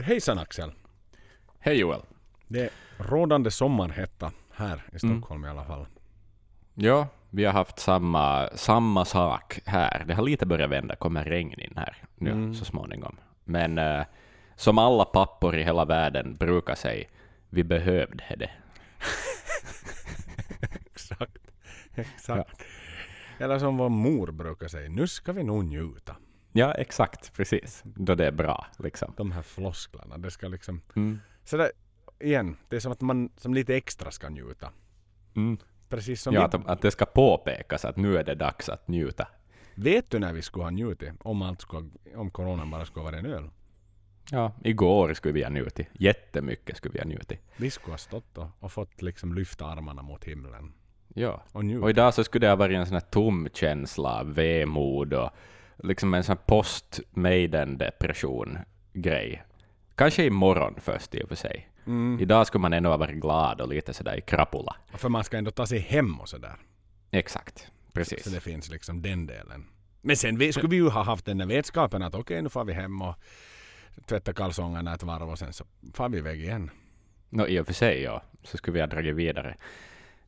Hejsan Axel! Hej Joel! Det är rådande sommarhetta här i Stockholm i alla fall. Ja, vi har haft samma, samma sak här. Det har lite börjat vända, kommer regn in här nu Mm. så småningom. Men eh, som alla pappor i hela världen brukar säga, vi behövde det. Exakt. Exakt. Eller som vår mor brukar säga, nu ska vi nog njuta. Ja, exakt, precis. Då det är bra, liksom. De här flosklerna, det ska liksom... Mm. Så där, igen, det är som att man som lite extra ska njuta. Mm. Precis som Ja, vi, att, att det ska påpekas att nu är det dags att njuta. Vet du när vi skulle ha njutit? Om allt skulle, om coronan bara skulle vara en öl. Ja, igår skulle vi ha njutit. Jättemycket skulle vi ha njutit. Vi skulle ha stått och, fått liksom lyfta armarna mot himlen. Ja. Och. Och idag så skulle det ha varit en sån här tom känsla, vemod och liksom en sån här post-Maiden-depression-grej. Kanske imorgon först i och för sig. Mm. Idag skulle man ändå ha varit glad och lite sådär i krapula. För man ska ändå ta sig hem och sådär. Exakt, precis. Så det finns liksom den delen. Men sen vi, skulle vi ju ha haft den där vetskapen att okej nu får vi hem och tvätta kalsongerna ett varv och sen så far vi iväg igen. Nå, I och för sig, ja. Så skulle vi ha dragit vidare.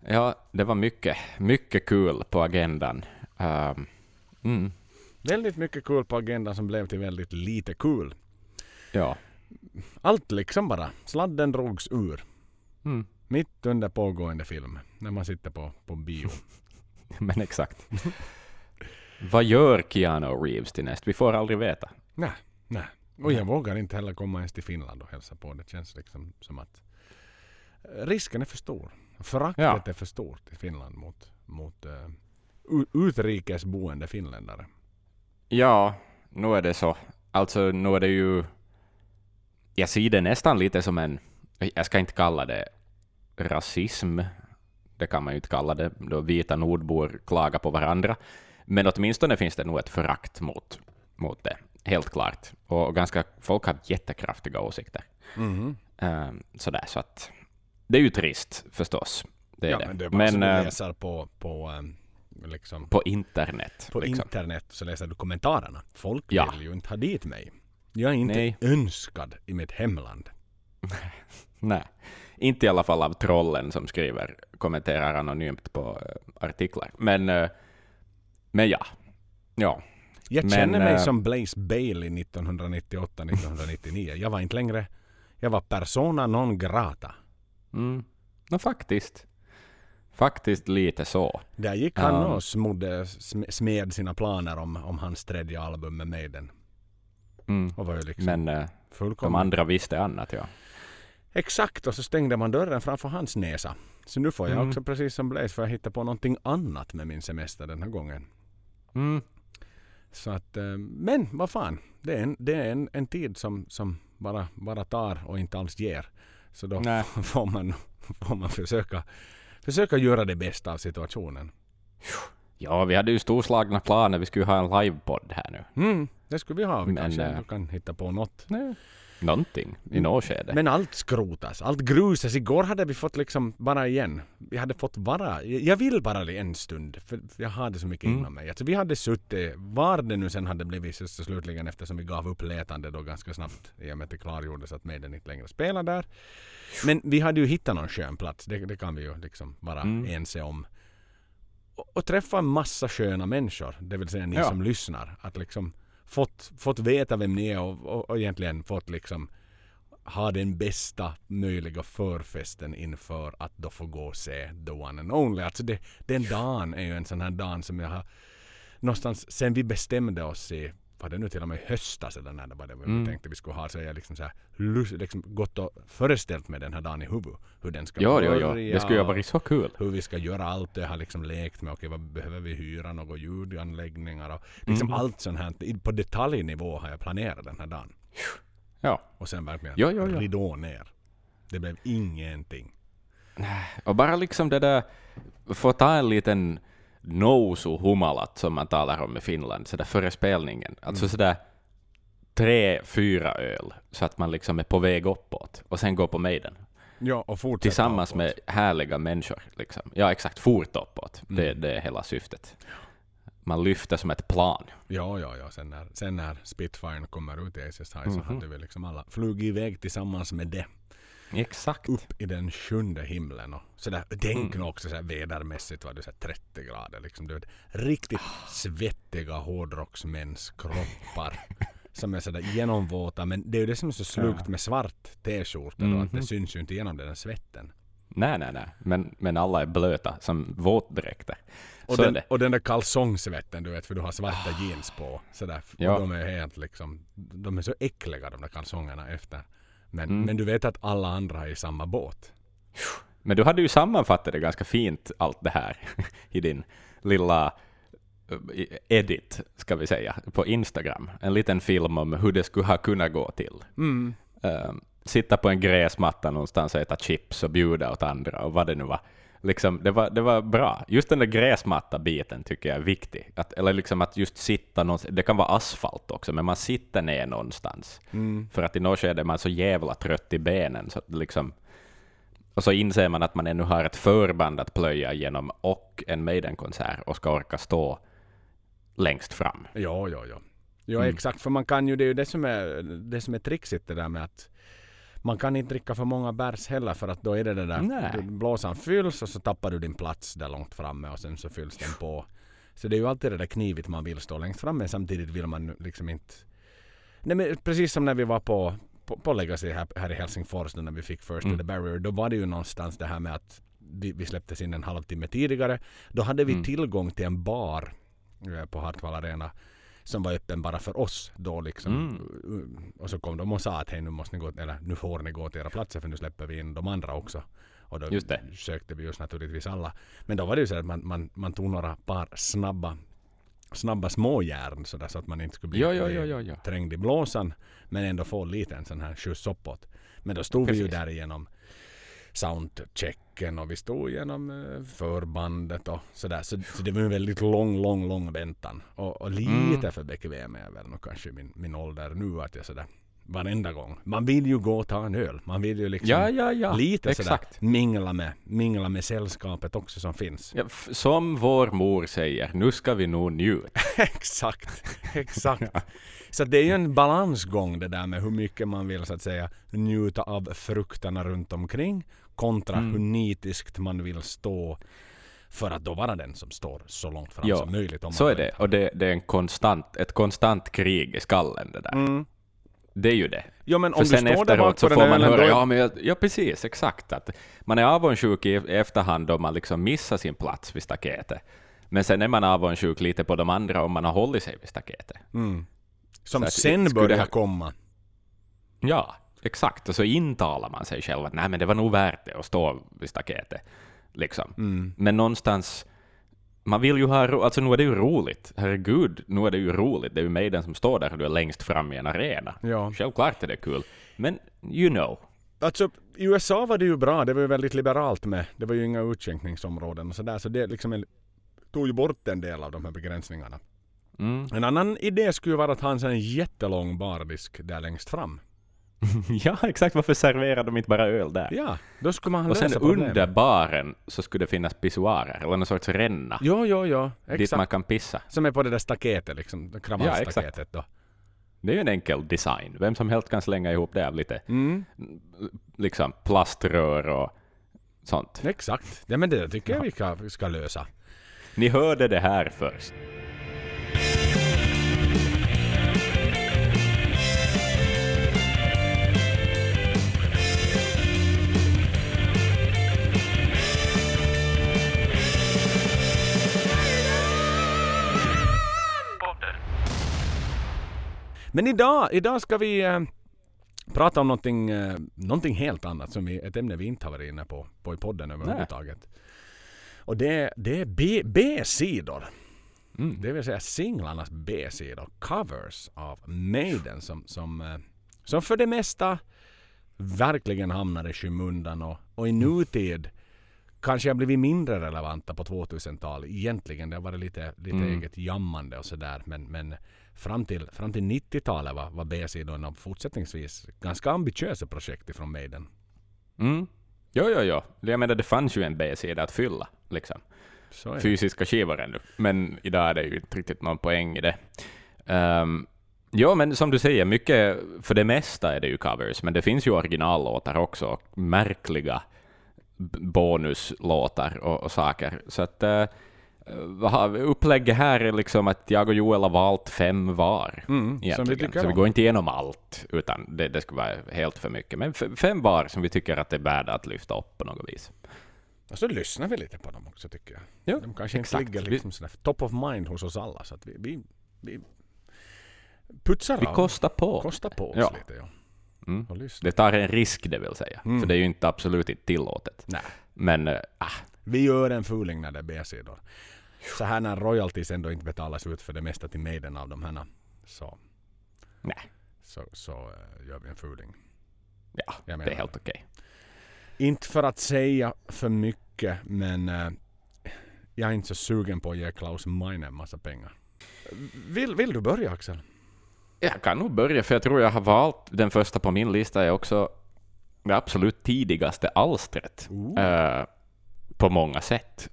Ja, det var mycket, mycket kul på agendan. Ehm, mm, Väldigt mycket kul på agendan som blev till väldigt lite kul. ja. Allt liksom bara. Sladden drogs ur. Mm. Mitt under pågående film. När man sitter på, på bio. Men exakt. Vad gör Keanu Reeves till näst? Vi får aldrig veta. nej, nej. Och jag vågar inte heller komma ens till Finland och hälsa på. Det känns liksom som att eh, risken är för stor. Föraktet Ja. är för stort i Finland mot, mot uh, utrikesboende finländare. Ja, nu är det så. Alltså, nu är det ju... Jag ser det nästan lite som en... Jag ska inte kalla det rasism. Det kan man ju inte kalla det, då vita nordbor klagar på varandra. Men åtminstone finns det nog ett förakt mot, mot det, helt klart. Och ganska, folk har jättekraftiga åsikter. Mhm. Ehm, sådär, så att... Det är ju trist, förstås. Det är ja, det. men det är bara så du eh, läser på, på, um, liksom, på internet. på liksom. internet så läser du kommentarerna. Folk Ja. vill ju inte ha dit mig. Jag är inte Nej. önskad i mitt hemland. Nej, inte i alla fall av trollen som skriver, kommenterar anonymt på eh, artiklar. Men, eh, men ja. Ja, Jag Men, känner mig eh, som Blaze Bailey 1998-1999. Jag var inte längre... Jag var persona non grata. mm. no, faktiskt. Faktiskt lite så. Där gick han Ja. och smodde, sm- smed sina planer om, om hans tredje album med Maiden. Mm. Och var ju liksom Men eh, de andra visste annat, ja. Exakt, och så stängde man dörren framför hans näsa. Så nu får jag Mm. också precis som Blaze för att hitta på någonting annat med min semester den här gången. Mm. Så att, eh, men vad fan. Det är en, det är en, en tid som, som bara, bara tar och inte alls ger. Så då Nej. får man, får man försöka, försöka göra det bästa av situationen. Ja, vi hade ju storslagna planer. Vi skulle ha en livepodd här nu. Mm, det skulle vi ha. Vi Men, kanske ändå kan hitta på något. Nej. Någonting i något skede. Men allt skrotas, allt grusas. Igår hade vi fått liksom bara igen. Vi hade fått vara, jag vill bara en stund. För jag hade så mycket Mm. inom mig. Alltså vi hade suttit, var det nu sen hade blivit så slutligen eftersom vi gav upp letande då ganska snabbt. I och med att det klargjordes att Maiden inte längre spelar där. Men vi hade ju hittat någon skön plats. Det, det kan vi ju liksom vara Mm. ense om. Och, och träffa en massa sköna människor. Det vill säga ni Ja. som lyssnar. Att liksom fått, fått veta vem ni är och, och, och egentligen fått liksom ha den bästa möjliga förfesten inför att då få gå och se the one and only. Alltså det, den dagen är ju en sån här dag som jag har någonstans sen vi bestämde oss i var det nu till och med i höstas eller när det var det vi Mm. tänkte vi skulle ha så jag liksom så här, liksom gått och föreställt med den här dagen i huvudet. Hur den ska Ja, ja, ja. börja Det skulle ju ha varit så kul. hur vi ska göra allt. Jag har liksom lekt med okej vad behöver vi hyra några ljudanläggningar och liksom Mm. allt sånt här. På detaljnivå har jag planerat den här dagen. Ja. Och sen verkligen Ja, ja, ja. ridå ner. Det blev ingenting. Och bara liksom det där, få ta en liten nousu humalat som man talar om i Finland, så där före spelningen. Alltså Mm. sådär tre, fyra öl, så att man liksom är på väg uppåt, och sen gå på Maiden. Ja, och fortsätta Tillsammans uppåt. med härliga människor. Liksom. Ja, exakt. Fort uppåt. Det, Mm. det är hela syftet. man lyfte som ett plan. Ja, ja, ja. Sen när, sen när Spitfire kommer ut i Aces High så Mhm. hade vi liksom alla flugit iväg tillsammans med det. Exakt. upp i den sjunde himlen. Och sådär, tänk Mm. också sådär vädermässigt var det sådär 30 grader. Liksom. Du vet, riktigt svettiga hårdrocksmäns kroppar. som är sådär genomvåta. Men det är ju det som är så slukt med svart t-skjorta då. Att det Mhm. syns ju inte igenom den svetten. Nej, nej, nej. Men, men alla är blöta som våtdräkter. Och den, och den där kalsongsvetten du vet för du har svarta jeans på. Sådär. Ja. Och de är helt liksom, de är så äckliga de där kalsongerna efter. Men, Mm. men du vet att alla andra är i samma båt. Men du hade ju sammanfattat det ganska fint, allt det här, i din lilla eh, edit, ska vi säga, på Instagram. En liten film om hur det skulle ha kunnat gå till. Mm. Eh, sitta på en gräsmatta någonstans och äta chips och bjuda åt andra och vad det nu var. Liksom, det, var det var bra. Just den där gräsmatta-biten tycker jag är viktig. Att, eller liksom att just sitta någonstans, det kan vara asfalt också, men man sitter ner någonstans. Mm. För att i något skede är man så jävla trött i benen, så liksom och så inser man att man ännu har ett förband att plöja igenom och en Maiden-konsert och ska orka stå längst fram. Ja, ja, ja. Ja, Mm. exakt. För man kan ju, det är ju det som är, det som är trixigt det där med att man kan inte dricka för många bärs heller för att då är det det där Nej. blåsan fylls och så tappar du din plats där långt framme och sen så fylls den på. Så det är ju alltid det där knivigt man vill stå längst framme samtidigt vill man liksom inte Nej men precis som när vi var på, på, på Legacy här, här i Helsingfors då när vi fick First Mm. to the Barrier. Då var det ju någonstans det här med att vi, vi släpptes in en halvtimme tidigare. Då hade vi Mm. tillgång till en bar eh, på Hartwall Arena som var öppen bara för oss då liksom. Mm. Och så kom de och sa att hej nu måste ni gå, eller nu får ni gå till era platser för nu släpper vi in de andra också. Och då Just det. sökte vi oss naturligtvis alla. Men då var det ju så att man, man, man tog några par snabba snabba småjärn så, där, så att man inte skulle bli, bli ja, ja, ja. trängd i blåsan men ändå få lite en sån här skjuts uppåt. Men då stod vi ju Precis. Soundchecken och vi stod igenom eh, förbandet och sådär. Så, så det var en väldigt lång, lång, lång väntan. Och, och lite Mm. för bekväm är jag väl nog kanske min, min ålder nu att jag sådär varenda gång. Man vill ju gå och ta en öl. Man vill ju liksom Ja, ja, ja. lite sådär Exakt. mingla med, mingla med sällskapet också som finns. Som vår mor säger, nu ska vi nog njuta. exakt, exakt. Så det är ju en balansgång det där med hur mycket man vill så att säga njuta av frukterna runt omkring kontra Mm. hur nitiskt man vill stå för att då vara den som står så långt fram Ja, som möjligt. Om Så är det, och det, det är en konstant, ett konstant krig i skallen det där. Mm. Det är ju det. Jo men om För sen efteråt så får man höra, då- ja, men jag, ja precis, exakt. Att man är avundsjuk i efterhand om man liksom missar sin plats vid staketet. Men sen är man avundsjuk lite på de andra om man har hållit sig vid staketet. Mm. Som Så att sen skulle börjar det- komma. Ja, exakt. Och så intalar man sig själv att nej men det var nog värt det att stå vid staketet. Liksom. Mm. Men någonstans, man vill ju ha alltså nu är det ju roligt. Herregud, nu är det ju roligt. Det är ju mig den som står där och du är längst fram i en arena. Ja. Självklart är det kul. Men you know. Alltså i USA var det ju bra. Det var ju väldigt liberalt med. Det var ju inga utskänkningsområden och sådär. Så det liksom en, tog ju bort en del av de här begränsningarna. Mm. En annan idé skulle ju vara att ha en sån jättelång bardisk där längst fram. ja, exakt. Varför serverar de inte bara öl där? Ja, då skulle man och lösa sen problemet. under baren så skulle det finnas pissoarer, eller någon sorts ränna, Jo, jo, jo. dit Exakt. man kan pissa. Som är på det där staketet liksom. Ja, Kravallstaketet då. Det är ju en enkel design. Vem som helst kan slänga ihop det av lite Mm, liksom plaströr och sånt. exakt. Ja men det tycker jag vi ska, ska lösa. Ni hörde det här först. Men idag, idag ska vi eh, prata om någonting, eh, någonting helt annat. Som vi, ett ämne vi inte har varit inne på, på i podden överhuvudtaget. Och det, det är B- B-sidor. Mm. Det vill säga singlarnas B-sidor. Covers av Maiden som, som, eh, som för det mesta verkligen hamnar i skymundan och, och i nutid kanske har blivit mindre relevanta på 2000-talet. Egentligen, det har varit lite, lite Mm. eget jammande och sådär. Men, men fram till, fram till 90-talet var, var B-sidorna fortsättningsvis ganska ambitiösa projekt ifrån Maiden. Mm. Jo, jo, jo. Jag menar, det fanns ju en B-sida att fylla. Liksom. Fysiska skivor ännu. Men idag är det ju inte riktigt någon poäng i det. Um, ja, men som du säger, mycket, för det mesta är det ju covers, men det finns ju originallåtar också, märkliga bonuslåtar och, och saker. Så att uh, upplägget här är liksom att jag och Joel har valt fem var. Mm, som vi tycker så vi går inte igenom allt, utan det, det skulle vara helt för mycket. Men fem var som vi tycker att det är värda att lyfta upp på något vis. Och så lyssnar vi lite på dem också tycker jag. Ja, de kanske exakt. inte ligger liksom sådär top of mind hos oss alla. Så att vi, vi, vi putsar Vi av. kostar på. kostar på oss Ja. lite. Ja. Mm. Det tar en risk, det vill säga. Mm. För det är ju inte absolut inte tillåtet. Nej. Men äh, Vi gör en fuling när det är B-sidor. Så här när royalties ändå inte betalas ut för det mesta till Maiden av de här så, nej, så, så eh, gör vi en fuling. ja, Jag det menar är helt okej. Inte för att säga för mycket men eh, jag är inte så sugen på att ge Klaus Meine en massa pengar. Vill, vill du börja Axel? Jag kan nog börja, för jag tror jag har valt den första på min lista är också det absolut tidigaste alstret. Ooh. eh, på många sätt.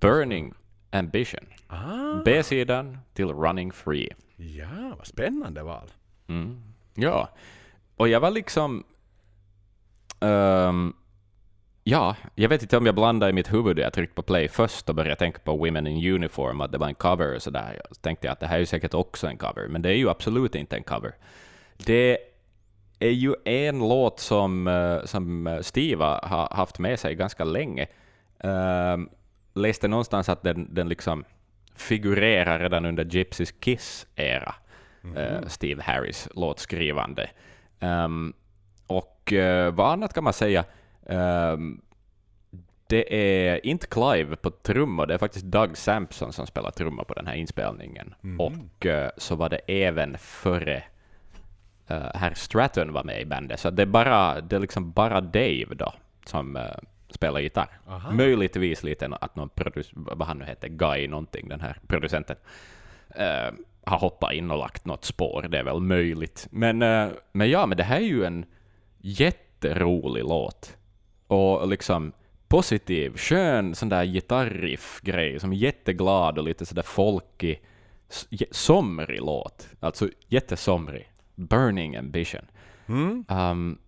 Burning Ambition. Ah, B-sidan till Running Free. ja, vad spännande val. Mm. Ja, och jag var liksom... ehm, ja, jag vet inte om jag blandade i mitt huvud. Jag tryckte på play först och började tänka på Women in Uniform, att det var en cover och sådär. Så tänkte jag att det här är ju säkert också en cover, men det är ju absolut inte en cover. Det är ju en låt som, eh, som Steve har haft med sig ganska länge. Um, läste någonstans att den, den liksom figurerar redan under Gypsys Kiss-era. eh, Steve Harris låtskrivande. Ehm, och eh, vad annat kan man säga? Ehm, det är inte Clive på trummor, det är faktiskt Doug Sampson som spelar trummor på den här inspelningen. Och eh, så var det även före uh, herr Stratton var med i bandet, så det är, bara, det är liksom bara Dave då som eh, spelar gitarr. Aha. Möjligtvis lite att någon produc- vad han nu heter, Guy någonting, den här producenten, eh, har hoppat in och lagt något spår. Det är väl möjligt. Men, eh, men ja, men det här är ju en jätterolig låt. Och liksom positiv, skön sån där gitarriff-grej som är jätteglad och lite sådär folkig, somrig låt. Alltså jättesomrig. Burning Ambition. Mm. Um,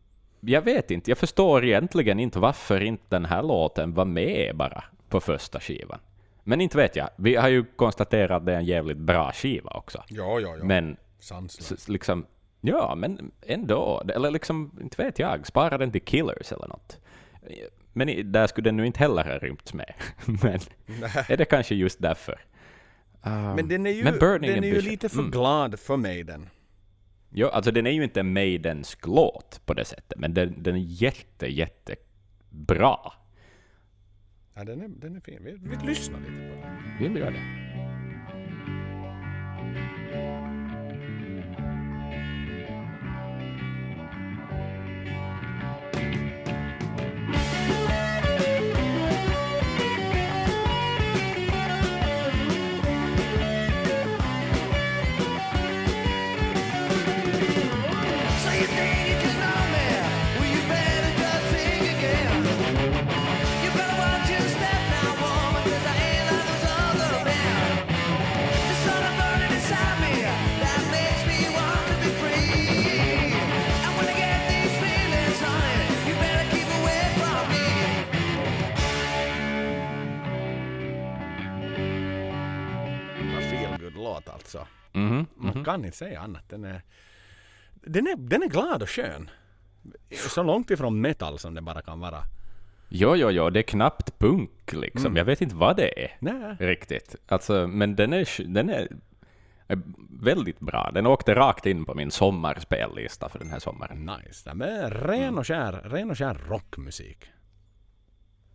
jag vet inte, jag förstår egentligen inte varför inte den här låten var med bara på första skivan. Men inte vet jag. Vi har ju konstaterat att det är en jävligt bra skiva också. Ja, ja, ja. Men Sanslöst. liksom, ja, men ändå. Eller liksom, inte vet jag, spara den till Killers eller något. Men där skulle den nu inte heller ha rymts med. men är det kanske just därför? Um, Men den är ju, den är ju lite för mm. glad för mig den. Jo, alltså den är ju inte en Maidensk låt på det sättet, men den, den är jätte, jätte bra. Ja, den, är, den är fin. Vi, vi lyssnar lite på den. Vill du göra det? Låt alltså. Mhm, Man mhm. kan inte säga annat. Den är, den är, den är glad och skön. Så långt ifrån metal som det bara kan vara. Jo, jo, jo, det är knappt punk liksom. Mm. Jag vet inte vad det är Nej. riktigt. Alltså, men den är, den är väldigt bra. Den åkte rakt in på min sommarspellista för den här sommaren. Nice. Men ren och skär, ren och skär rockmusik.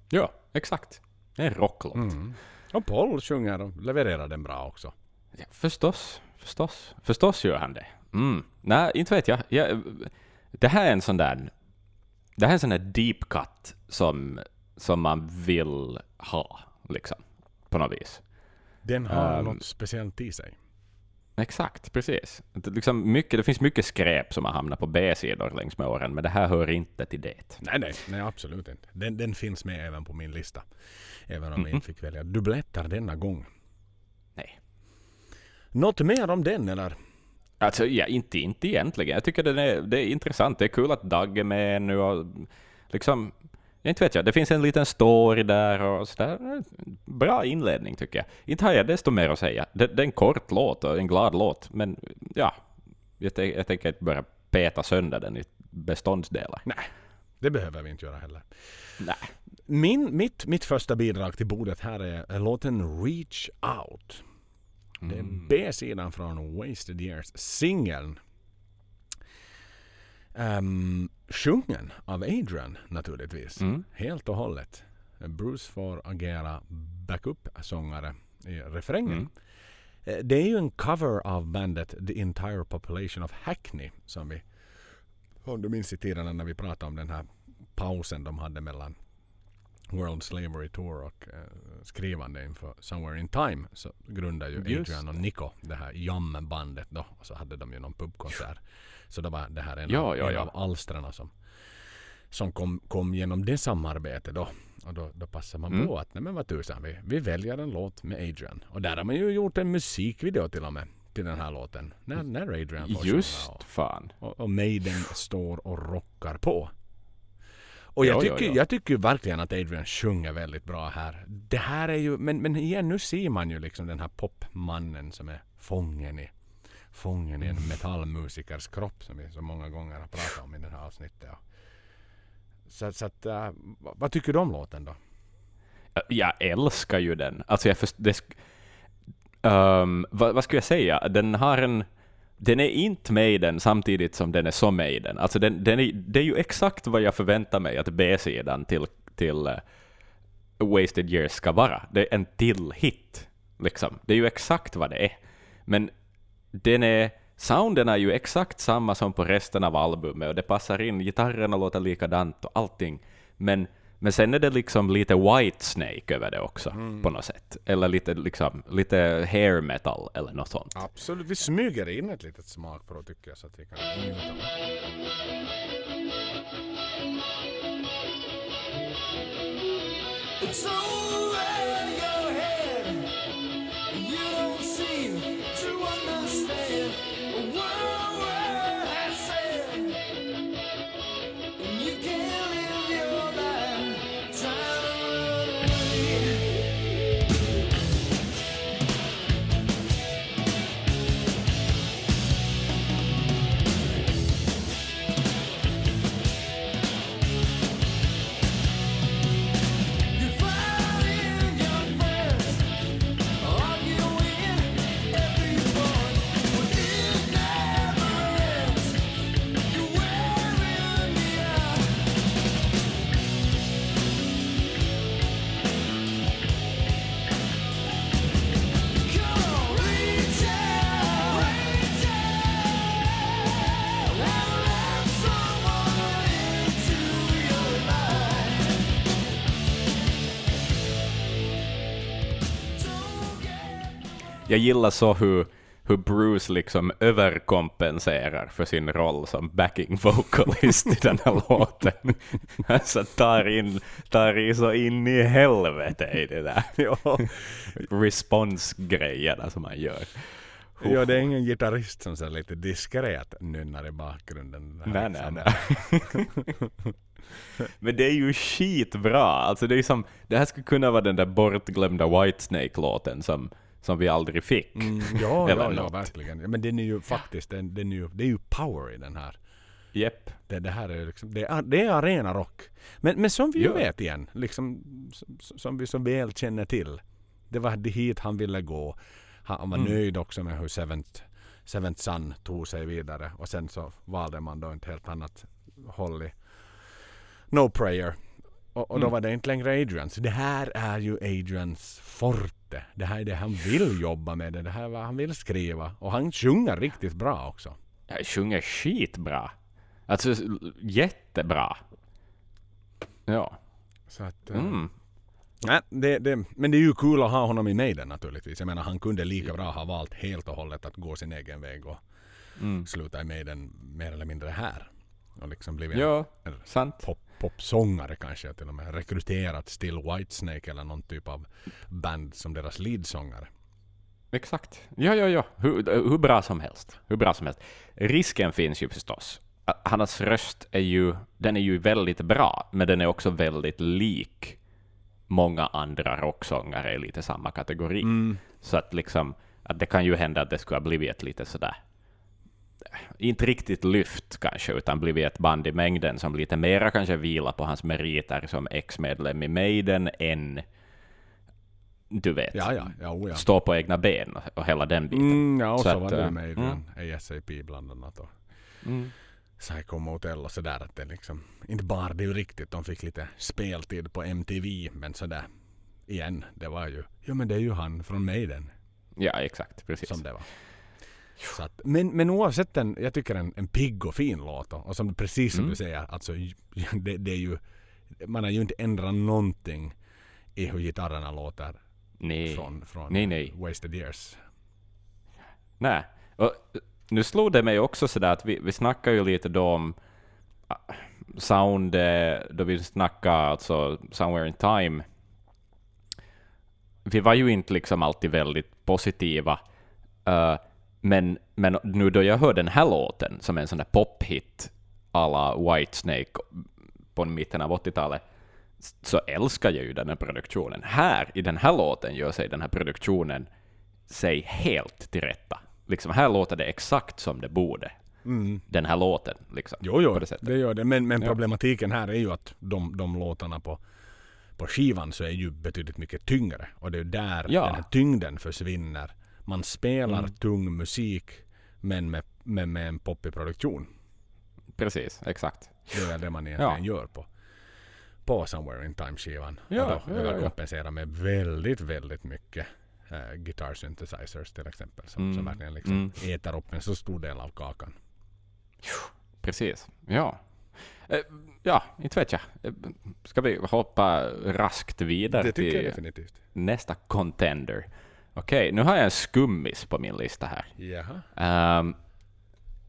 Ja, exakt. Det är en rocklåt. Mm. Och Paul sjunger och levererar den bra också. Ja, förstås, förstås. Förstås gör han det. Mm. Nej, inte vet jag. jag. Det här är en sån där... Det här är en sån där deep cut som, som man vill ha, liksom. På något vis. Den har Ehm. något speciellt i sig. Exakt, precis. Det, liksom mycket, det finns mycket skräp som har hamnat på B-sidor längs med åren, men det här hör inte till det. Nej, nej, nej absolut inte. Den, den finns med även på min lista. Även om Mhm. jag inte fick välja dubbletter denna gång. Nej. Något mer om den eller? Alltså, ja, inte, inte egentligen. Jag tycker det är, det är intressant. Det är kul att Dag är med nu och liksom, inte vet jag, det finns en liten story där och sådär. Bra inledning tycker jag. Inte har jag desto mer att säga. Det, det är en kort låt och en glad låt, men ja, jag, jag tänker inte börja peta sönder den i beståndsdelar. Nej, det behöver vi inte göra heller. Nej. Min, mitt, mitt första bidrag till bordet här är, är låten Reach Out. Det är Mm. B-sidan från Wasted Years, singeln. Um, sjungen av Adrian naturligtvis. Mm. Helt och hållet. Bruce får agera backup-sångare i refrängen. Mm. Eh, Det är ju en cover av bandet The Entire Population of Hackney som vi, om du minns i tiden när vi pratade om den här pausen de hade mellan World Slavery Tour och eh, skrivande inför Somewhere in Time så grundade ju Just Adrian och Nico det här Jam-bandet då och så hade de ju någon pubkonsert. Så det var det här en, Ja, av, ja, en ja. av alstren som, som kom, kom genom det samarbetet då. Och då, då passar man Mm. på att nej men vad tusan vi, vi väljer en låt med Adrian. Och där har man ju gjort en musikvideo till och med till den här låten. När, när Adrian får Just och, fan. och, och Maiden står och rockar på. Och jag Ja, ja, tycker, ja. jag tycker verkligen att Adrian sjunger väldigt bra här. Det här är ju, men, men igen nu ser man ju liksom den här popmannen som är fången i, fången i en metallmusikers kropp som vi så många gånger har pratat om i det här avsnittet. Så, så att, äh, vad, tycker du om låten då? Jag älskar ju den. Alltså jag först, det, Ehm, vad, vad skulle jag säga? Den har en... Den är inte Maiden samtidigt som den är så Maiden. Alltså den, den är, det är ju exakt vad jag förväntar mig att B-sidan till, till uh, Wasted Years ska vara. Det är en till hit. Liksom. Det är ju exakt vad det är. Men den är, sounden är ju exakt samma som på resten av albumet och det passar in, gitarrerna låter likadant och allting. Men, men sen är det liksom lite White Snake över det också på något sätt. Eller lite, liksom, lite hair metal eller något sånt. Absolut, vi smyger in ett litet smakprov tycker jag så att vi kan njuta. It's Jag gillar så hur, hur Bruce liksom överkompenserar för sin roll som backing vocalist i den här låten. Alltså tar, in, tar i så in i helvete i det där Ja. responsgrejerna som han gör. Ja, det är ingen gitarrist som så lite diskret nynnar i bakgrunden. Nej, nej, liksom. nej. Men det är ju skitbra. Alltså det, är som, det här skulle kunna vara den där bortglömda Whitesnake-låten som, som vi aldrig fick. Mm, ja, ja, ja, verkligen. Men den är ju faktiskt, den, den är ju, det är ju power i den här. Jepp. Det, det här är liksom, det är, det är arena rock. Men, men som vi ju vet igen, liksom, som, som vi så väl känner till. Det var hit han ville gå. Han, var Mm. nöjd också med hur Seventh, Seventh Son tog sig vidare. Och sen så valde man då ett helt annat håll i No Prayer. Och, och då Mm. var det inte längre Adrians. Det här är ju Adrians forte. Det här är det han vill jobba med. Det, här är vad han vill skriva. Och han sjunger riktigt bra också. Jag sjunger skitbra. Alltså jättebra. Ja. Så att, eh, Mm. Nej, det, det, men det är ju kul att ha honom i Maiden naturligtvis. Jag menar han kunde lika bra ha valt helt och hållet att gå sin egen väg och Mm. sluta i Maiden mer eller mindre här. Och liksom blivit Ja, en sant. pop, popsångare kanske till och med. Rekryterat Still Whitesnake eller någon typ av band som deras leadsångare. Exakt. Ja, ja, ja. Hur, hur bra som helst. Hur bra som helst. Risken finns ju förstås. Hans röst är ju, den är ju väldigt bra, men den är också väldigt lik många andra rocksångare i lite samma kategori. Så att liksom, att det kan ju hända att det skulle ha blivit ett lite sådär, inte riktigt lyft kanske, utan blivit ett band i mängden som lite mera kanske vilar på hans meriter som ex-medlem i Maiden än, du vet, Ja, ja, ja, oh, stå på egna ben och, hela den biten. Mm, ja, och Så så, att, var det eh, med mm. ASAP bland annat. Och Mm. Psycho Motel och sådär. Att det liksom, inte bara det ju riktigt, de fick lite speltid på MTV. Men sådär, igen, det var ju, jo men det är ju han från Maiden Ja, exakt. Precis. som det var. Att, men, men oavsett en, jag tycker en, en pigg och fin låt och, och som precis som Mm. du säger, alltså det, det är ju, man har ju inte ändrat någonting i hur gitarrerna låter Nej. från, från Nej, nej. Wasted Years. Nej. Och nu slog det mig också sådär att vi, vi snackar ju lite då om ah, sound, eh, då vi snackade alltså Somewhere in Time. Vi var ju inte liksom alltid väldigt positiva. eh, men, men nu då jag hör den här låten som en sån där pophit alla Whitesnake på mitten av 80-talet, så älskar jag ju den här produktionen. Här, i den här låten, gör sig den här produktionen sig helt till rätta. Liksom, här låter det exakt som det borde. Den här låten, liksom. Jo, jo, det det, gör det. Men, men problematiken här är ju att de, de låtarna på, på skivan så är ju betydligt mycket tyngre. Och det är där Ja. den här tyngden försvinner. Man spelar Mm. tung musik men med, med, med en poppig produktion. Precis, exakt. Det är det man egentligen gör på, på Somewhere in Time-skivan. Ja, och då ja, ja, ja. med väldigt, väldigt mycket uh, guitar synthesizers till exempel. Som, Mm. som verkligen liksom Mm. äter upp en så stor del av kakan. Precis, ja. Eh, Ja, inte vet jag. Eh, Ska vi hoppa raskt vidare till definitivt. nästa contender? Okej, nu har jag en skummis på min lista här. Jaha. Ehm,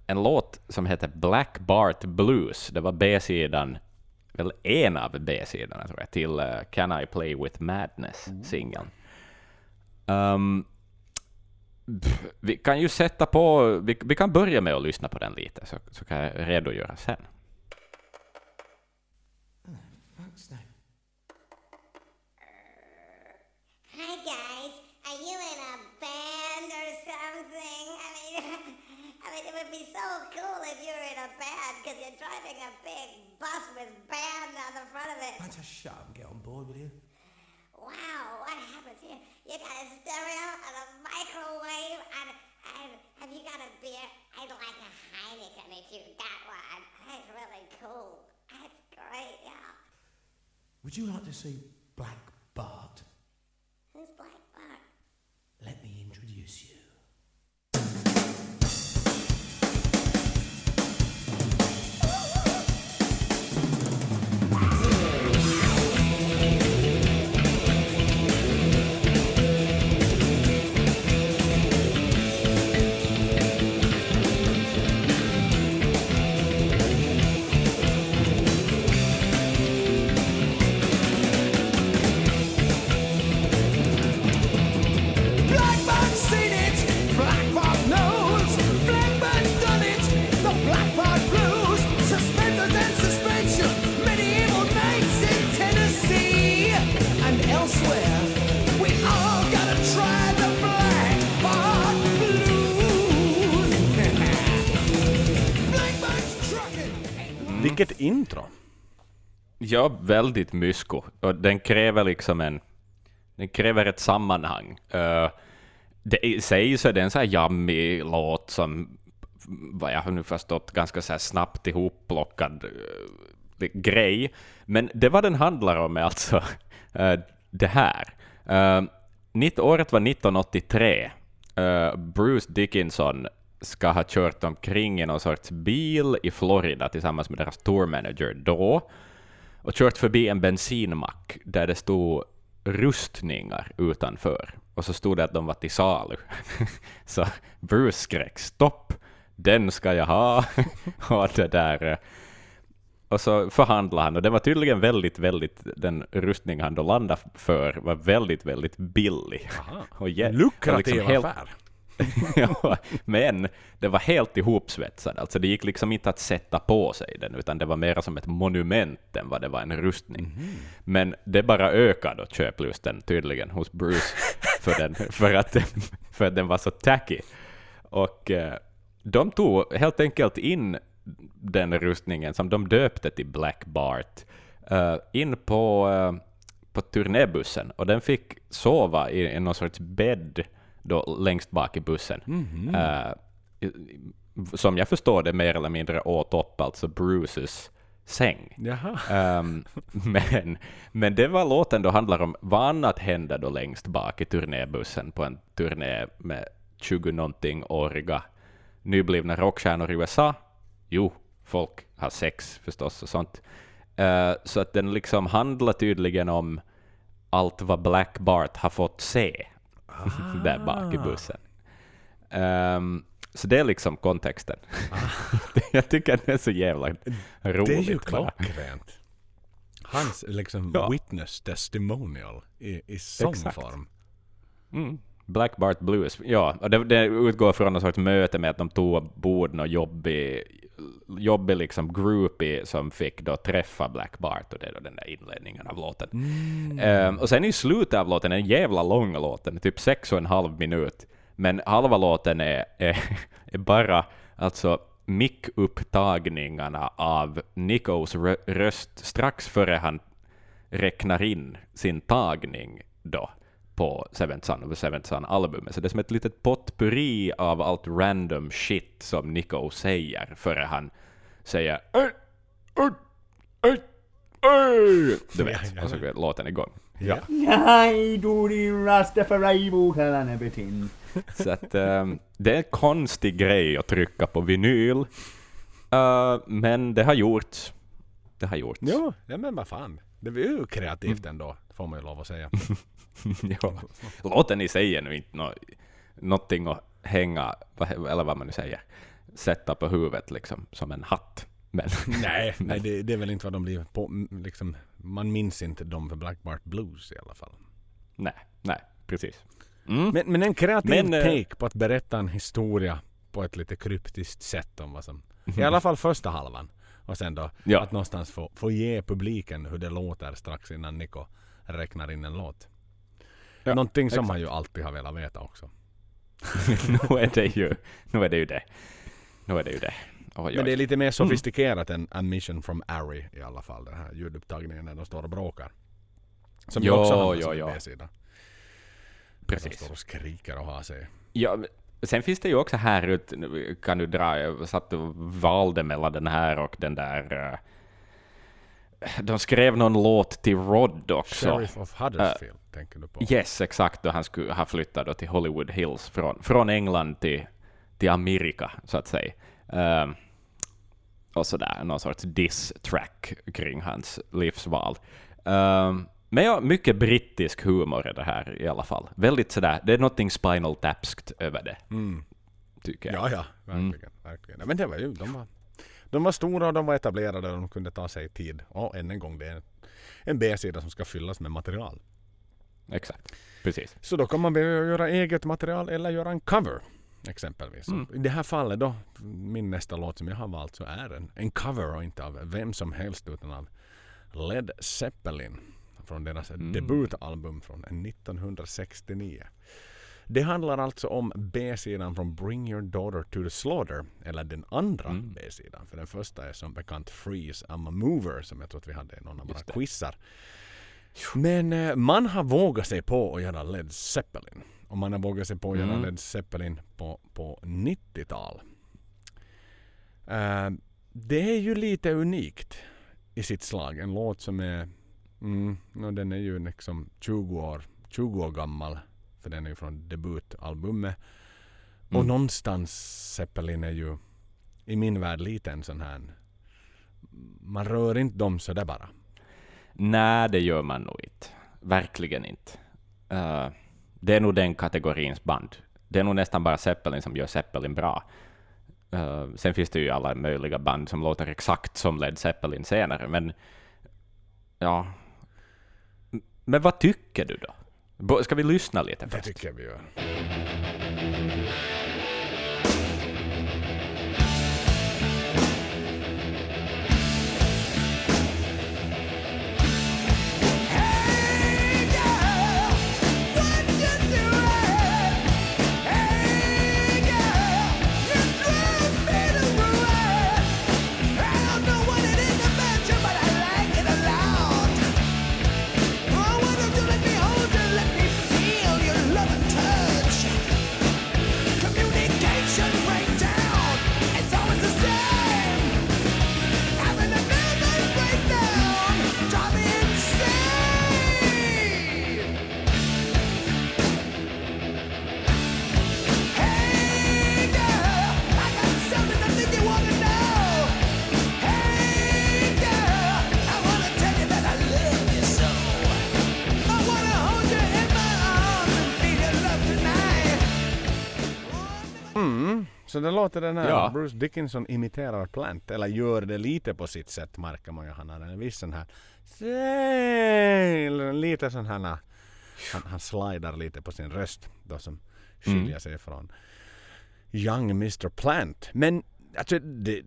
en låt som heter Black Bart Blues. Det var B-sidan, väl en av B-sidorna tror jag, till eh, Can I Play With Madness-singeln. Ehm, pff, vi kan ju sätta på, vi, vi kan börja med att lyssna på den lite, så, så kan jag redogöra sen. driving a big bus with band on the front of it. Why don't you shut up and get on board with you? Wow, what happens here? You got a stereo and a microwave and and have you got a beer? I'd like a Heineken if you got one. That's really cool. That's great, yeah. Would you like to see Black Bart? Vilket intro! Ja, väldigt mysko. Och den kräver liksom en... Den kräver ett sammanhang. Uh, det i sig så är det en så här jammig låt som, vad jag har nu förstått, ganska så här snabbt ihopplockad uh, eh, grej. Men det vad den handlar om är alltså uh, det här. Uh, året var 1983. Uh, Bruce Dickinson ska ha kört omkring i någon sorts bil i Florida tillsammans med deras tourmanager då och kört förbi en bensinmack där det stod rustningar utanför. Och så stod det att de var till salu. så Bruce skrek stopp, den ska jag ha. och det där. Och så förhandlade han och det var tydligen väldigt, väldigt, den rustning han då landade för var väldigt, väldigt billig. Och ge- Lukrativ och liksom helt- affär. ja, men det var helt ihopsvetsad. Alltså det gick liksom inte att sätta på sig den, utan det var mer som ett monument än vad det var en rustning. Men det bara ökade köplusten tydligen hos Bruce för, den, för, att, för att den var så tacky. Och eh, de tog helt enkelt in den rustningen som de döpte till Black Bart eh, in på, eh, på turnébussen och den fick sova i, i någon sorts bädd då längst bak i bussen. Eh, i- som jag förstår det mer eller mindre åt upp alltså Bruces säng. Ehm, men, men det var låten då handlar om vad annat hände då längst bak i turnébussen på en turné med 20-någonting-åriga nyblivna rockstjärnor i USA. Jo, folk har sex förstås och sånt. Eh, så att den liksom handlar tydligen om allt vad Black Bart har fått se där bak i bussen. Ehm, så det är liksom kontexten. Jag tycker att det är så jävla roligt. Det är ju klockrent. Hans liksom Ja. witness testimonial i, i sångform. Mm. Black Bart Blues, ja. Och det, det utgår från någon sorts möte med att de tog ombord någon jobbig, jobbig liksom groupie som fick då träffa Black Bart, och det är då den där inledningen av låten. Ehm, och sen i slutet av låten, en jävla lång låt, den är typ sex och en halv minut, men halva låten är, är, är bara alltså mick-upptagningarna av Nikos rö- röst strax före han räknar in sin tagning då på Seventh Son of the Seventh Son-albumet. Så det är som ett litet potpurri av allt random shit som Nico säger före han säger "Oj, oj, oj, oj." Du vet, och så går låten igång. Ja. Nej, din betin. Så att ehm, det är en konstig grej att trycka på vinyl. Eh, men det har gjorts. Det har gjorts. Jo, ja, men vad fan. Det är ju kreativt ändå, får man ju lov att säga. ja. Låten i sig är nu inte nå, någonting att hänga, eller vad man nu säger, sätta på huvudet liksom, som en hatt. Men, nej, nej det, det är väl inte vad de blir på, liksom, man minns inte dem för Black Bart Blues i alla fall. nej, nej, precis. Mm. Men, men en kreativ Men, eh, take på att berätta en historia på ett lite kryptiskt sätt om vad som, i alla fall första halvan. Och sen då Ja. att någonstans få, få ge publiken hur det låter strax innan Nico räknar in en låt. Ja, Någonting som exakt. man ju alltid har velat veta också. nu, är det ju, nu är det ju det. Nu är det ju det. Oj, Men det är lite mer sofistikerat än A Mission from Ari i alla fall. Den här ljudupptagningen när de står och bråkar. Som ju Jo, också hamnar som en. B-sida. De Precis. står och skriker och har sig. Ja, sen finns det ju också här ut, kan du dra, jag satt och valde mellan den här och den där... de skrev någon låt till Rod också. Sheriff of Huddersfield tänker du på? Yes, exakt, då han skulle ha flyttat då till Hollywood Hills från, från England till, till Amerika, så att säga. Ehm, och sådär, någon sorts diss-track kring hans livsval. Ehm, men ja, mycket brittisk humor är det här i alla fall. Väldigt sådär, det är någonting Spinal Tapskt över det, Mm. tycker jag. Ja, ja, verkligen. verkligen. Ja, Men det var ju, de var, de var stora och de var etablerade och de kunde ta sig tid. Och än en gång, det är en B-sida som ska fyllas med material. Exakt, precis. Så då kan man göra eget material eller göra en cover. Exempelvis. Mm. I det här fallet då, min nästa låt som jag har valt så är en, en cover och inte av vem som helst utan av Led Zeppelin. Från deras Mm. debutalbum från 1969. Det handlar alltså om B-sidan från Bring Your Daughter to the Slaughter. Eller den andra Mm. B-sidan. För den första är som bekant Freeze I'm a Mover som jag tror att vi hade i någon av våra quizar. Men eh, man har vågat sig på att göra Led Zeppelin. Och man har vågat sig på att göra Mm. Led Zeppelin på, på 90-tal. Eh, det är ju lite unikt i sitt slag. En låt som är, mm, no, den är ju liksom 20 år, 20 år gammal. För den är ju från debutalbumet. Och Mm. någonstans Zeppelin är ju i min värld lite en sån här man rör inte dem sådär bara. Nej, det gör man nog inte. Verkligen inte. Eh, det är nog den kategorins band. Det är nog nästan bara Zeppelin som gör Zeppelin bra. Eh, sen finns det ju alla möjliga band som låter exakt som Led Zeppelin senare, men ja. Men vad tycker du då? Ska vi lyssna lite Det först? tycker jag vi gör. Mm. Så det låter den här Ja. Bruce Dickinson imiterar Plant, eller gör det lite på sitt sätt märker man ju. Han har en viss sån här lite sån här han, han slidar lite på sin röst då som skiljer sig från Young Mr Plant. Men alltså det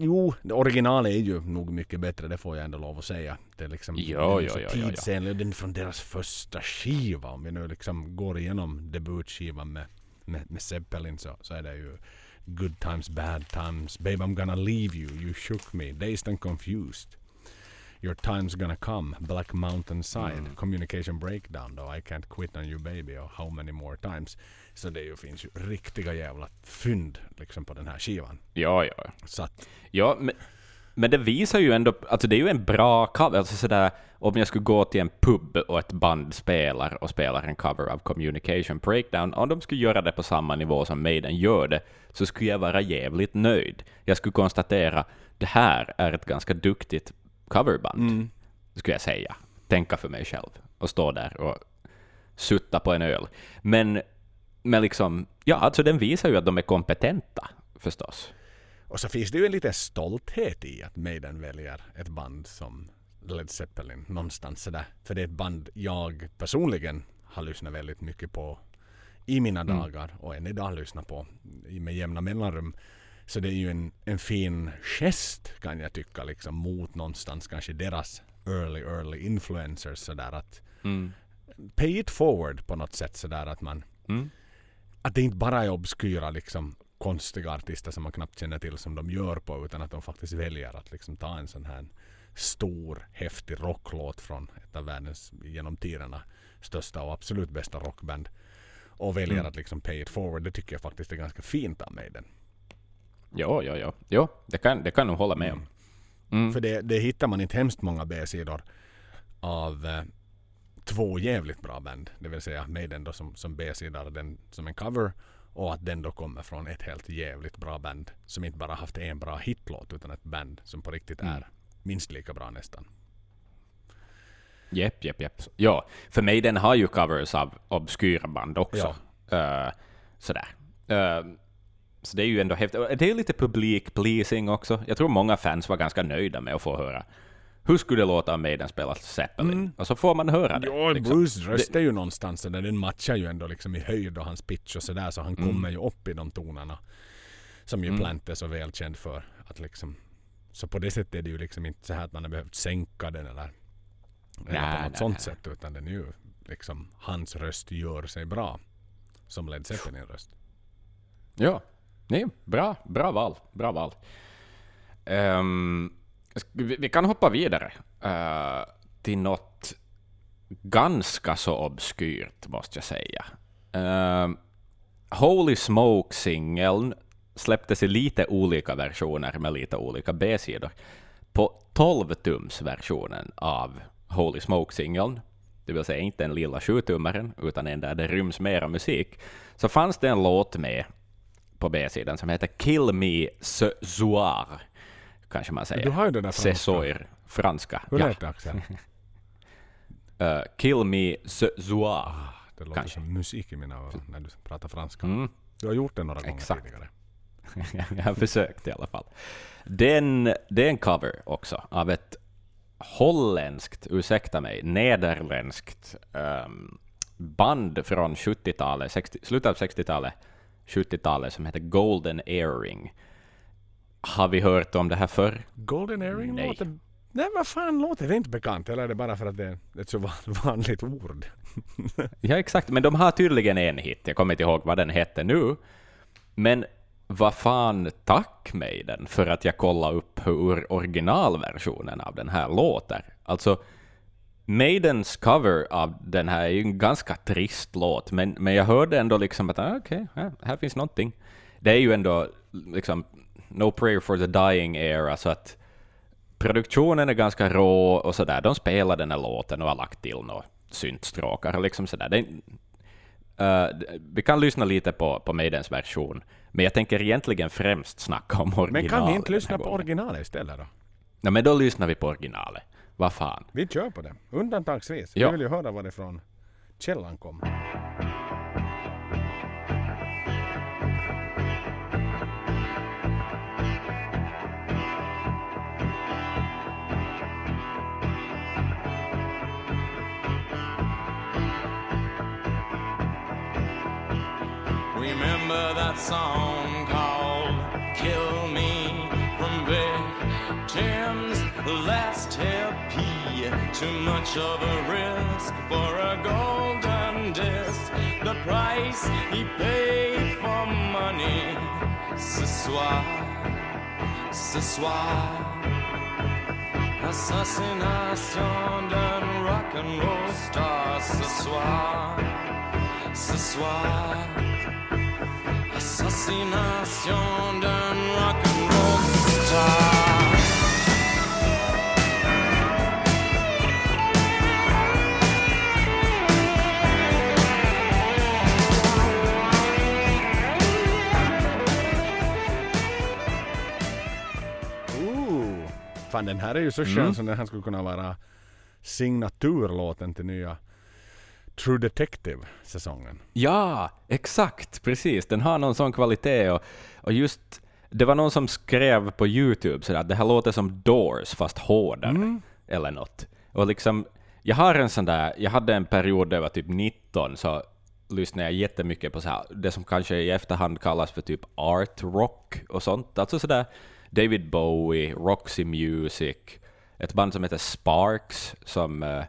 Jo, originalet är ju nog mycket bättre, det får jag ändå lov att säga. Det är liksom Ja, den är tidsenlig. Den är från deras första skiva. Om vi nu liksom går igenom debutskivan med, med, med Zeppelin så, så är det ju Good times, bad times, Babe I'm gonna leave you, You shook me, Dazed and confused. Your time's gonna come, Black Mountain side, Mm. Communication breakdown då, I can't quit on you baby och How many more times. Så det ju, finns ju riktiga jävla fynd liksom på den här skivan. Ja, ja. Så att Ja, men, men det visar ju ändå, alltså det är ju en bra cover, alltså sådär, om jag skulle gå till en pub och ett band spelar och spelar en cover av Communication Breakdown, om de skulle göra det på samma nivå som Maiden gör det, så skulle jag vara jävligt nöjd. Jag skulle konstatera, det här är ett ganska duktigt coverband, skulle jag säga. Tänka för mig själv och stå där och sutta på en öl. Men, men liksom, ja, alltså den visar ju att de är kompetenta, förstås. Och så finns det ju en liten stolthet i att Maiden väljer ett band som Led Zeppelin någonstans sådär. För det är ett band jag personligen har lyssnat väldigt mycket på i mina dagar och än idag lyssnar på i- med jämna mellanrum. Så det är ju en, en fin gest kan jag tycka liksom mot någonstans kanske deras early early influencers sådär att Mm. pay it forward på något sätt sådär att man Mm. att det inte bara är obskyra liksom konstiga artister som man knappt känner till som de gör på utan att de faktiskt väljer att liksom ta en sån här stor häftig rocklåt från ett av världens genom tiderna största och absolut bästa rockband och väljer Mm. att liksom pay it forward. Det tycker jag faktiskt är ganska fint av Maiden. Ja, ja, ja. Jo, det kan, det kan nog hålla med om. Mm. För det, det hittar man inte hemskt många B-sidor av eh, två jävligt bra band. Det vill säga Maiden då som, som B-sida, den som en cover och att den då kommer från ett helt jävligt bra band som inte bara haft en bra hitlåt utan ett band som på riktigt Mm. är minst lika bra nästan. Jepp, jepp, jepp. Ja, för mig den har ju covers av obskyra band också. Eh, sådär. Eh, så det är ju ändå häftigt. Det är lite publik-pleasing också. Jag tror många fans var ganska nöjda med att få höra hur skulle det låta om Maiden spelar Zeppelin? Och så får man höra det. Ja, liksom. Bruce röst är ju någonstans där den matchar ju ändå liksom i höjd och hans pitch och sådär så han kommer ju upp i de tonerna som ju Mm. Plant är så välkänd för. Att liksom, så på det sättet är det ju liksom inte så här att man har behövt sänka den eller, eller Nej, på något nej, sånt nej. sätt utan den är ju liksom hans röst gör sig bra. Som Led Zeppelin röst. Ja, nej, bra, bra val. Bra val. Sk- vi, kan hoppa vidare uh, till något ganska så obskyrt, måste jag säga. Uh, Holy Smoke-singeln släpptes i lite olika versioner med lite olika B-sidor. På 12-tums-versionen av Holy Smoke-singeln, det vill säga inte den lilla 7-tummaren, utan en där det ryms mera musik, så fanns det en låt med på B-sidan som heter Kill Me Ce Soir, kanske man säger. Du har ju det där franska. soir, franska. Hur Ja. lät det Axel? eh, Kill Me Ce Soir. Det låter Kanske. som musik i mina öron när du pratar franska. Mm. Du har gjort det några gånger Exakt. tidigare. jag har försökt i alla fall. Den, det är en cover också av ett holländskt, ursäkta mig, nederländskt ehm, band från 70-talet, 60, slutet av 60-talet, 70-talet som heter Golden Earring. Har vi hört om det här förr? Golden Earring Nej. låter... Nej, vad fan låter det inte bekant? Eller är det bara för att det är ett så van- vanligt ord? Ja, exakt. Men de har tydligen en hit. Jag kommer inte ihåg vad den hette nu. Men vad fan, tack mig den för att jag kollade upp hur originalversionen av den här låter. Alltså, Maidens cover av den här är ju en ganska trist låt, men, men jag hörde ändå liksom att ah, okej, här, här finns någonting. Det är ju ändå liksom No Prayer for the Dying era, så att produktionen är ganska rå och sådär. De spelar den här låten och har lagt till några syntstråkar och liksom sådär. Det, eh, vi kan lyssna lite på, på Maidens version, men jag tänker egentligen främst snacka om originalet. Men kan vi inte lyssna på gången. originalet istället då? Nej, men då lyssnar vi på originalet. Vad fan. Vi kör på det. Undantagsvis. Ja. Vi vill ju höra varifrån källan kommer. That song called Kill Me from Victims Last LP. Too much of a risk for a golden disc. The price he paid for money. Ce soir, ce soir. Assassination d'un roll star ce soir, ce soir. Assassination d'un rock'n'roll star. Ooh. Fan den här är ju så skön Mm. som den här skulle kunna vara signaturlåten till nya True Detective-säsongen. Ja, exakt, precis. Den har någon sån kvalitet och, och just det var någon som skrev på Youtube sådär att det här låter som Doors fast hårdare eller något. Och liksom, jag har en sån där, jag hade en period där jag var typ 19 så lyssnade jag jättemycket på så här, det som kanske i efterhand kallas för typ art rock och sånt. Alltså sådär David Bowie, Roxy Music, ett band som heter Sparks som eh,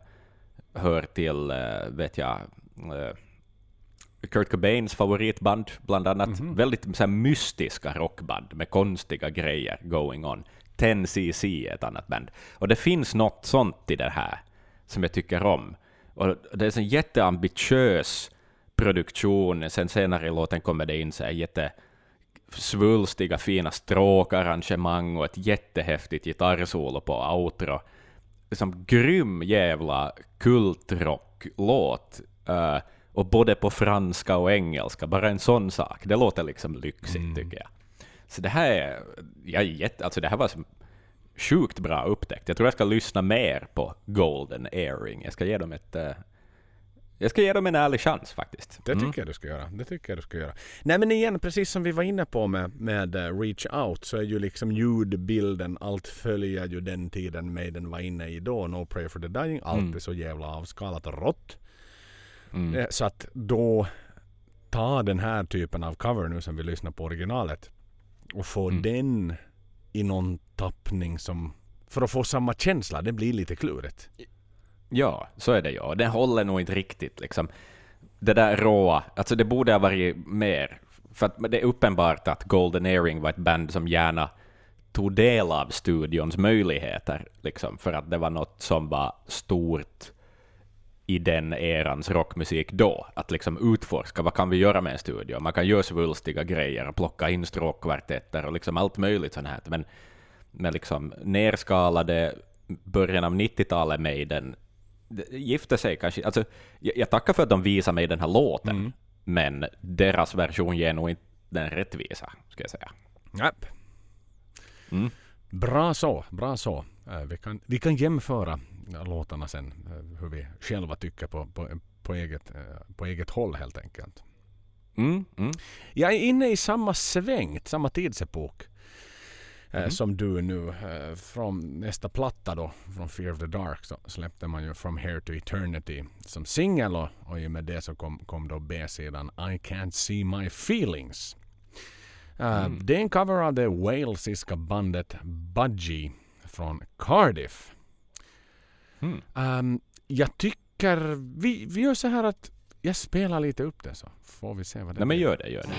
hör till, eh, vet jag, eh, Kurt Cobains favoritband, bland annat. Väldigt så här, mystiska rockband med konstiga grejer going on. 10cc är ett annat band. Och det finns något sånt i det här som jag tycker om. Och det är en jätteambitiös produktion. Sen senare i låten kommer det in så här jätte svulstiga fina stråkarrangemang och ett jättehäftigt gitarrsolo på outro. Liksom grym jävla kultrocklåt. Uh, och både på franska och engelska, bara en sån sak. Det låter liksom lyxigt tycker jag. Så det här är, jag är jätte, alltså det här var som sjukt bra upptäckt. Jag tror jag ska lyssna mer på Golden Earring. Jag ska ge dem ett eh, jag ska ge dem en ärlig chans faktiskt. Det tycker jag du ska göra. Det tycker jag du ska göra. Nej men igen, precis som vi var inne på med, med eh, Reach Out så är ju liksom ljudbilden, allt följer ju den tiden Maiden var inne i då. No Prayer for the Dying. Allt Mm. är så jävla avskalat och rått. Mm. Eh, Så att då ta den här typen av cover nu som vi lyssnar på originalet och få Mm. den i någon tappning som för att få samma känsla, det blir lite klurigt. Ja, så är det ju. Och Den håller nog inte riktigt liksom. Det där råa, alltså det borde ha varit mer. För att det är uppenbart att Golden Earring var ett band som gärna tog del av studions möjligheter, liksom, för att det var något som var stort i den erans rockmusik då. Att liksom utforska, vad kan vi göra med en studio? Man kan göra svulstiga grejer och plocka in stråkkvartetter och liksom allt möjligt sånt här. Men med liksom nerskalade början av 90-talet Maiden den gifte sig kanske. Alltså, jag, jag tackar för att de visar mig den här låten, men deras version ger nog inte den rättvisa, ska jag säga. Japp. Mm. Bra så, bra så. Eh, Vi kan, vi kan jämföra låtarna sen. eh, hur vi själva tycker på, på, på, eget, eh, på eget håll helt enkelt. Mm, mm. Jag är inne i samma sväng, samma tidsepok. Eh, Mhm. Som du nu. eh, Från nästa platta då, från Fear of the Dark, så släppte man ju From Here to Eternity som singel och, och i och med det så kom, kom då B-sidan I Can't See My Feelings. Eh, Mm. Det är en cover av det walesiska bandet Budgie från Cardiff. Mm. Ehm, jag tycker vi, vi gör så här att jag spelar lite upp det så får vi se vad det Nej men blir. gör det, gör det.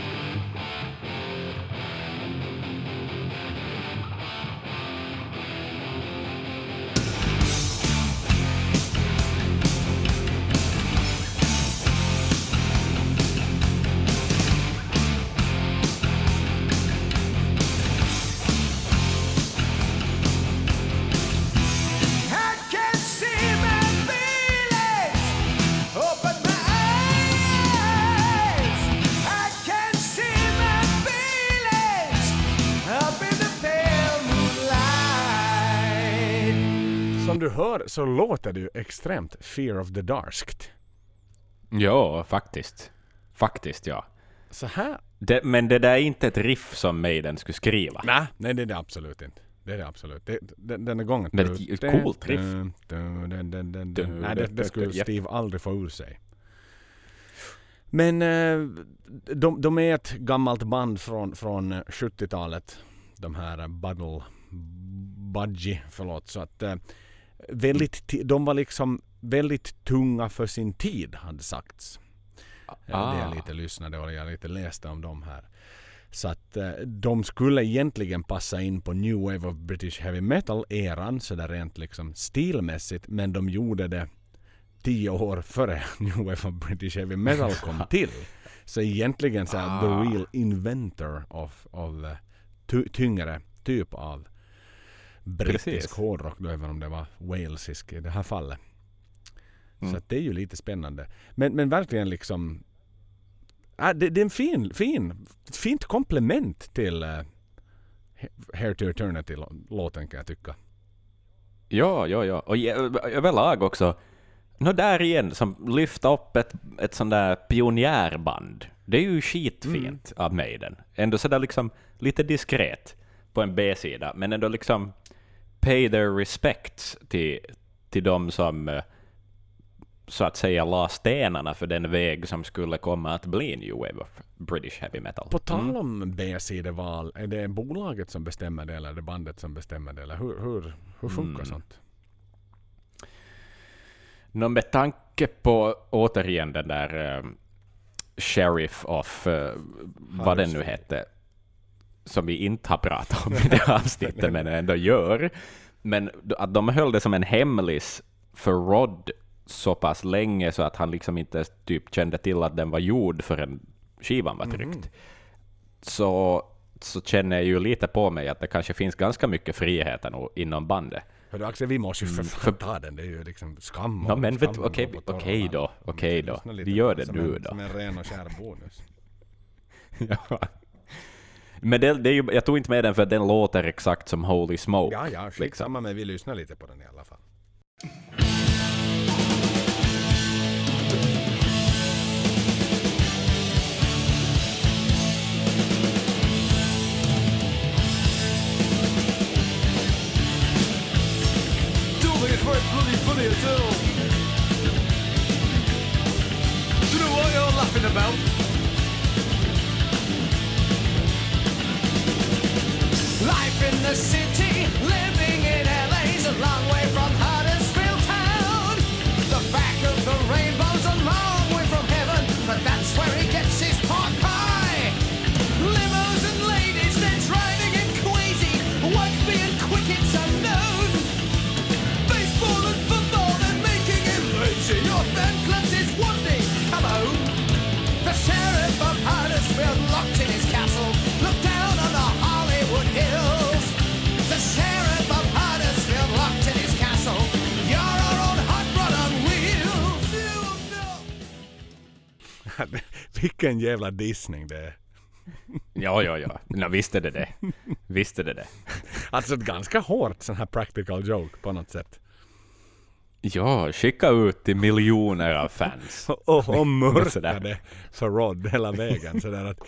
Hör så låter det ju extremt Fear of the Darskt. Ja, faktiskt. Faktiskt, ja. Så här? Det, men det där är inte ett riff som Maiden skulle skriva. Nej, nej det är det absolut inte. Det är det absolut. Det, den, den är gången. Men ett- coolt riff. Nej, det, det skulle Steve aldrig få ur sig. Men eh, de, de är ett gammalt band från, från eh, 70-talet. De här Buddle Budgie, förlåt. Så att eh, väldigt, de var liksom väldigt tunga för sin tid, hade sagts. Ah. Det Ah. jag lite lyssnade och jag lite läste om dem här. Så att eh, de skulle egentligen passa in på New Wave of British Heavy Metal-eran sådär rent liksom stilmässigt. Men de gjorde det tio år före New Wave of British Heavy Metal kom till. Så egentligen så här, the Ah. real inventor of, of eh, ty- tyngre typ av brittisk Precis. hårdrock då, även om det var walesisk i det här fallet. Mm. Så det är ju lite spännande. Men, men verkligen liksom äh, det, det är en fin, fin, fint komplement till uh, Hair to Eternity-låten kan jag tycka. Ja, ja, ja. Och överlag också, nå där igen, som lyfta upp ett, ett sånt där pionjärband. Det är ju skitfint av Maiden. Ändå sådär liksom lite diskret på en B-sida, men ändå liksom pay their respects till, till de som eh, så att säga la stenarna för den väg som skulle komma att bli New Wave of British Heavy Metal. På tal om B-sideval, är det bolaget som bestämmer det eller är det bandet som bestämmer det? Eller hur, hur, hur funkar Mm. sånt? Nå, med tanke på återigen den där eh, Sheriff of, eh, vad den nu hette, som vi inte har pratat om i det här avsnittet, men ändå gör. Men att de höll det som en hemlis för Rod så pass länge så att han liksom inte typ kände till att den var gjord förrän skivan var tryckt. Så, så känner jag ju lite på mig att det kanske finns ganska mycket friheter inom bandet. Hördu Axel, vi måste ju för Mm, fan ta den. Det är ju liksom skam. Och- men vet skam du, okej, och på torra okej då, då. Vi gör det nu en, då. Som en ren och skär bonus. Ja. Men det, det är ju, jag tog inte med den för att den låter exakt som Holy Smoke. Ja, ja, liksom. skitsamma men vi lyssnar lite på den i alla fall. Don't think it's very bloody funny at all. Do you know what you're laughing about? In the city, living in LA's a long way from Vilken jävla dissning det är. Ja, ja, ja. Nå, visst är det det. Visst är det det. Alltså ett ganska hårt sån här practical joke på något sätt. Ja, skicka ut till miljoner av fans. och, och mörka det för Rod hela vägen. Sådär att,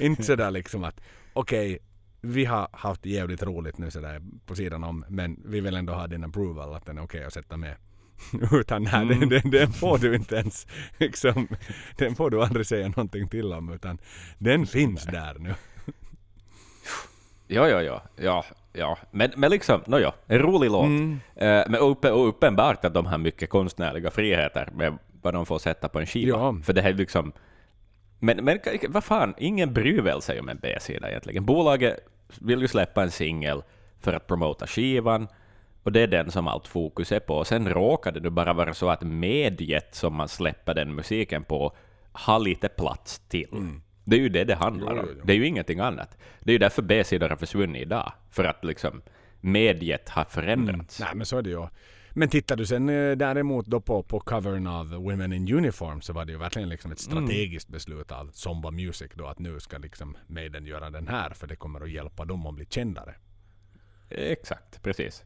inte sådär liksom att okej, vi har haft jävligt roligt nu sådär på sidan om men vi vill ändå ha din approval att den är okej att sätta med. Utan nej, Mm. den, den, den får du inte ens liksom, den får du aldrig säga någonting till om utan den finns där nu. Ja, ja, ja, ja, ja. Men, men liksom, nåja, en rolig låt. Mm. Eh, men uppe, uppenbart att de har mycket konstnärliga friheter med vad de får sätta på en skiva. Ja. För det här är liksom... Men, men vad fan, ingen bryr väl sig om en B-sida egentligen. Bolaget vill ju släppa en singel för att promota skivan, och det är den som allt fokus är på. Och sen råkar det bara vara så att mediet som man släpper den musiken på har lite plats till. Det är ju det det handlar Jo, om. jo, jo. Det är ju ingenting annat. Det är ju därför B-sidor har försvunnit idag. För att liksom mediet har förändrats. Nej men så är det ju. Men tittar du sen eh, däremot då på, på covern av Women in Uniform så var det ju verkligen liksom ett Mm. strategiskt beslut av Zomba Music då att nu ska liksom Maiden göra den här för det kommer att hjälpa dem att bli kändare. Exakt, precis.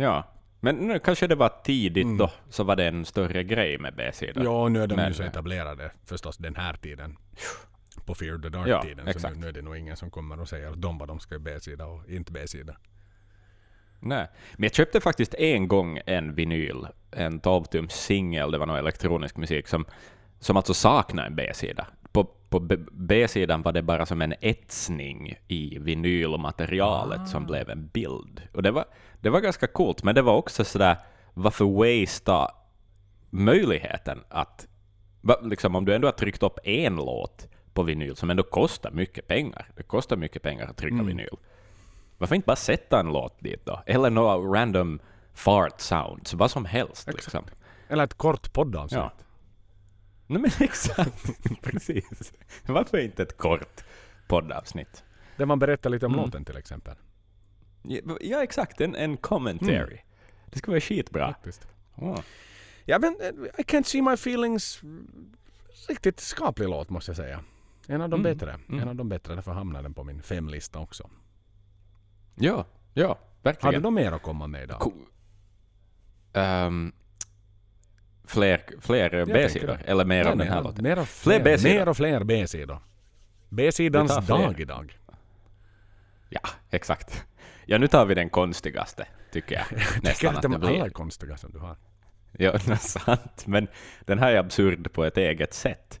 Ja, men nu kanske det var tidigt då, så var det en större grej med B-sidor. Mm. Ja, nu är de Men, ju så etablerade förstås den här tiden. På Fear the Ja, Dark-tiden. så exakt. nu, nu är det nog ingen som kommer och säger att de vad de ska B-sida och inte B-sida. Nej. Men jag köpte faktiskt en gång en vinyl, en 12-tums singel, det var någon elektronisk musik, som, som alltså saknar en B-sida. På, B-sidan var det bara som en etsning i vinylmaterialet som blev en bild. Och det var, det var ganska coolt, men det var också sådär, varför wastea möjligheten att, liksom om du ändå har tryckt upp en låt på vinyl som ändå kostar mycket pengar, det kostar mycket pengar att trycka vinyl. Varför inte bara sätta en låt dit då? Eller några random fart sounds, vad som helst. Liksom. Eller ett kort poddavsnitt. Ja. Nej men exakt, precis. Varför inte ett kort poddavsnitt? Där man berättar lite om Mm. låten till exempel. Ja, ja exakt, en, en commentary. Det ska vara skitbra. Faktiskt. Åh. Ja men eh, I can't see my feelings. Riktigt skaplig låt måste jag säga. En av de Mm. bättre. Mm. En av de bättre. Därför hamnar den på min femlista också. Ja, ja, Har verkligen. du något mer att komma med idag? Ko- Ehm, fler fler B-sidor? Eller mer Nej, av den här nej, låten? Mer Fler fler, mer och fler B-sidor. B-sidans dag idag. Ja, exakt. Ja, nu tar vi den konstigaste, tycker jag. Tycker Nästan att de alla är konstiga som du har. Ja, det är sant. Men den här är absurd på ett eget sätt.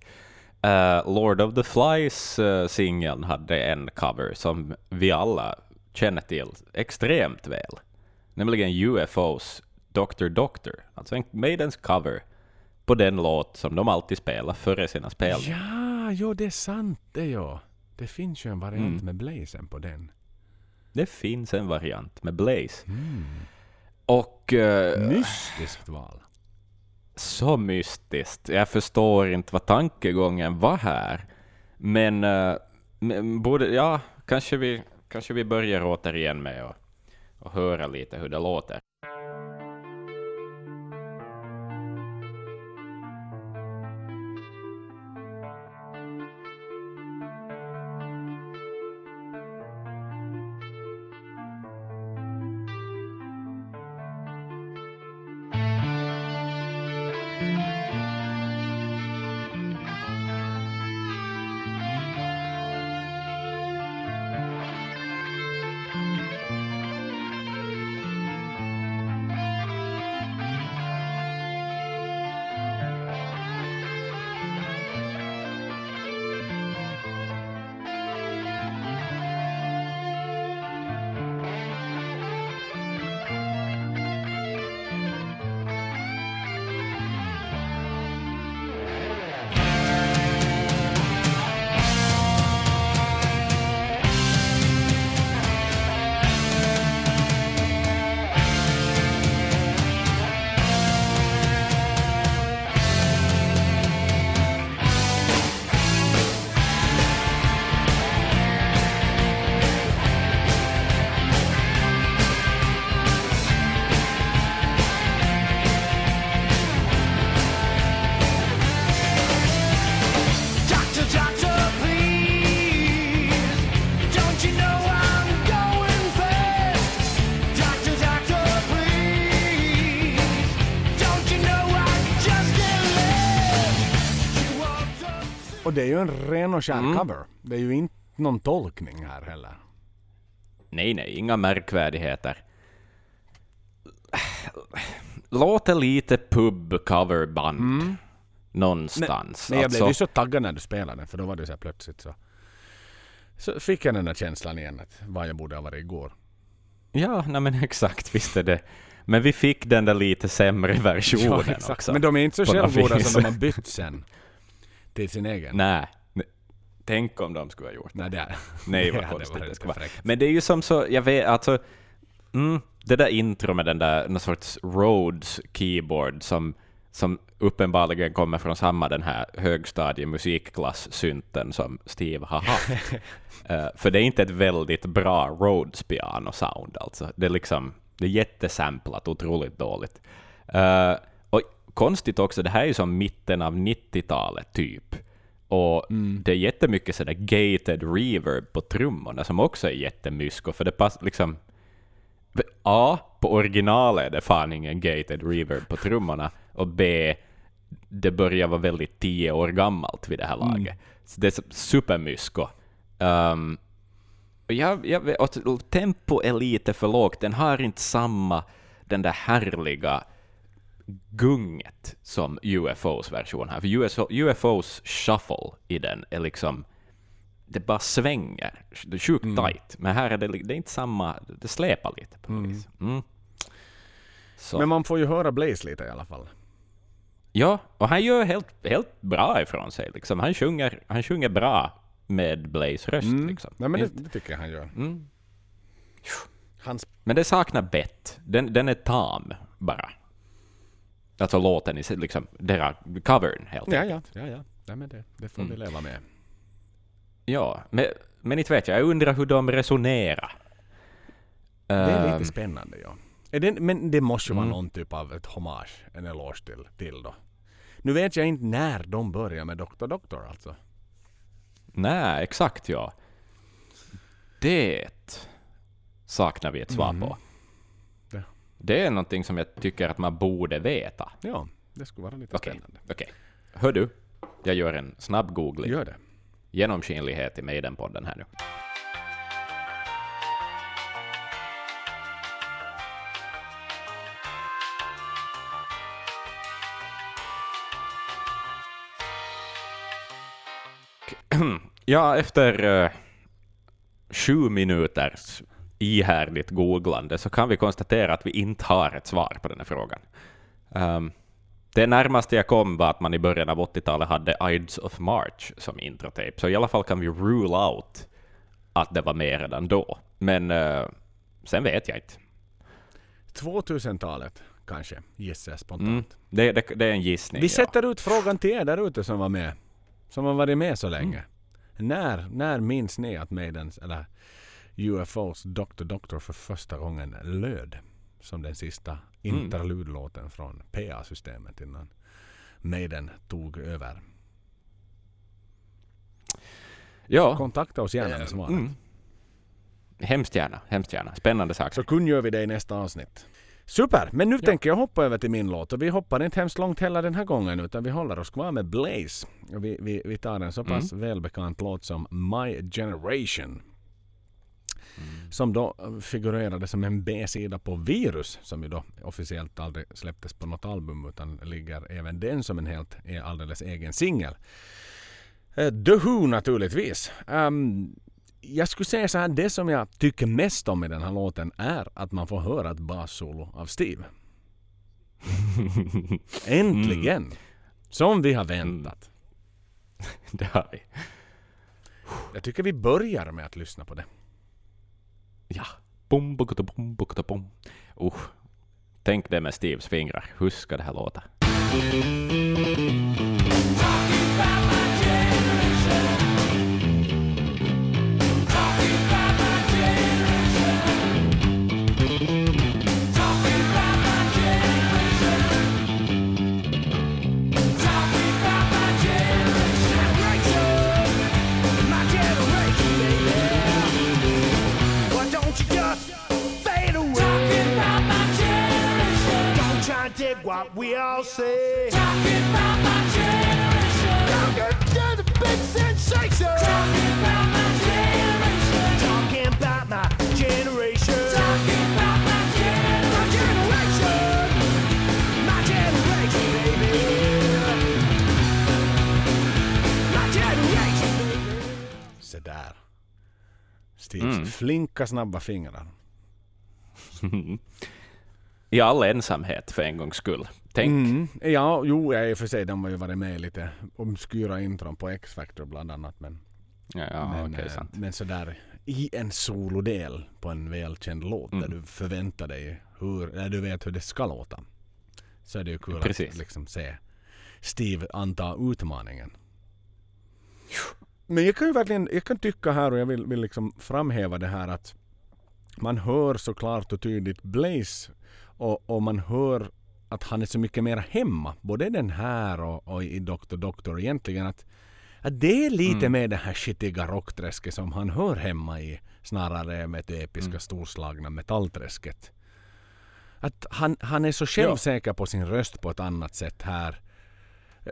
Eh, Lord of the Flies uh, singeln hade en cover som vi alla känner till extremt väl. Nämligen UFOs Dr. Doctor. Alltså en Maidens cover på den låt som de alltid spelar före sina spelningar. Ja, jo det är sant det ja. Det finns ju en variant Mm. med blazen på den. Det finns en variant med Blaze. Mm. Och eh, Mystiskt val. så mystiskt. Jag förstår inte vad tankegången var här. Men, men borde, ja, kanske vi, kanske vi börjar återigen med att, att höra lite hur det låter. Ju en ren och skär cover. Det är ju inte någon tolkning här heller. Nej, nej, inga märkvärdigheter. Låter lite pub-coverband någonstans. Men jag Alltså, blev ju så taggad när du spelade för då var det så här plötsligt så... Så fick jag den där känslan igen att vad jag borde ha varit igår. Ja, nej men exakt, visst är det. Men vi fick den där lite sämre versionen också. Men de är inte så självgoda som de har bytt sen. Till sin egen. Nej. Tänk om de skulle ha gjort det. Nej, det är... Nej, det vad hade konstigt det skulle vara. Men det är ju som så, jag vet, alltså, mm, det där intro med den där någon sorts Rhodes keyboard som, som uppenbarligen kommer från samma den här högstadiemusikklass-synten som Steve har haft. Eh, för det är inte ett väldigt bra Rhodes piano-sound alltså. Det är liksom, det är jättesamplat, otroligt dåligt. Eh, och konstigt också, det här är ju som mitten av 90-talet typ. Och det är jättemycket sådär gated reverb på trummorna som också är jättemysko, för det passar liksom... A, på originalet är det fan ingen gated reverb på trummorna, och B, det börjar vara väldigt tio år gammalt vid det här laget. Så det är supermysko. Um, jag, jag, och tempo är lite för lågt, den har inte samma, den där härliga gunget som UFOs version har. För UFO, UFOs shuffle i den är liksom, det bara svänger. Det är sjukt tight. Men här är det, det är inte samma, det släpar lite på något vis. Mm. Men man får ju höra Blaze lite i alla fall. Ja, och han gör helt, helt bra ifrån sig. Liksom. Han, sjunger, han sjunger bra med Blaze röst. Mm. Liksom. Nej men det, det tycker jag han gör. Mm. Hans... Men det saknar bett. Den, den är tam bara. Alltså låten i sig, liksom, deras covern helt Ja, enkelt. ja, ja, ja. Nej, men det, det får Mm. vi leva med. Ja, men, men inte vet jag. Jag undrar hur de resonerar. Det är Ehm, lite spännande, ja. Är det, men det måste ju vara Mm. någon typ av ett hommage, en eloge till, till då. Nu vet jag inte när de börjar med Dr. Doctor alltså. Nej, exakt ja. Det saknar vi ett svar Mm. på. Det. Det är någonting som jag tycker att man borde veta. Ja, det skulle vara lite Okej, spännande. okej. Hör du, jag gör en snabb googling. Gör det. Genomskinlighet i Maiden-podden här nu. Ja, efter eh, sju minuters ihärdigt googlande så kan vi konstatera att vi inte har ett svar på den här frågan. Ehm, det närmaste jag kom var att man i början av 80-talet hade Ides of March som introtape, så i alla fall kan vi rule out att det var med redan då. Men eh, sen vet jag inte. 2000-talet kanske, gissar jag spontant. Mm. Det, det, det är en gissning. Vi ja. sätter ut frågan till er där ute som var med. Som har varit med så länge. När, när minns ni att Maidens, eller UFOs Dr. Doctor för första gången löd? Som den sista Mm. interludlåten från PA-systemet innan Maiden tog över. Ja, Kontakta oss gärna med svaret. mm. hemskt gärna. Hemskt gärna. Spännande sak. Så kungör vi det i nästa avsnitt. Super! Men nu tänker jag hoppa över till min låt. Och vi hoppar inte hemskt långt heller den här gången utan vi håller oss kvar med Blaze. Och vi, vi, vi tar en så pass välbekant låt som My Generation. Som då figurerade som en B-sida på Virus som ju då officiellt aldrig släpptes på något album utan ligger även den som en helt är alldeles egen singel. Eh, The Who naturligtvis. Ehm, jag skulle säga så här, det som jag tycker mest om i den här låten är att man får höra ett bassolo av Steve. Äntligen! Som vi har väntat. det har vi. Jag tycker vi börjar med att lyssna på det. Ja. Bum, bukata, bum, bukata, bum. Uh. Tänk det med Steves fingrar. Hur ska det här låta? And what we all say. Talking about my generation. big sensation. Talking about my generation. Talking about my generation. Talking about my generation. My generation. My generation, baby. My generation, baby. Se där. Steves Mm. flinka snabba fingrar. I all ensamhet för en gångs skull. Tänk. Mm. Ja, jo, i och för sig, de har ju varit med i lite obskyra intron på X-Factor bland annat. Men, Ja, ja men, okej, eh, sant. men sådär i en solodel på en välkänd låt där Mm. du förväntar dig hur, där du vet hur det ska låta. Så är det ju kul Precis. att liksom se Steve anta utmaningen. Men jag kan ju verkligen, jag kan tycka här och jag vill, vill liksom framhäva det här att man hör så klart och tydligt Blaze och, och man hör att han är så mycket mer hemma. Både den här och, och i Dr. Doctor egentligen. Att, att det är lite Mm. med det här skitiga rockträsket som han hör hemma i. Snarare med det episka Mm. storslagna metallträsket. Att han, han är så självsäker på sin röst på ett annat sätt här.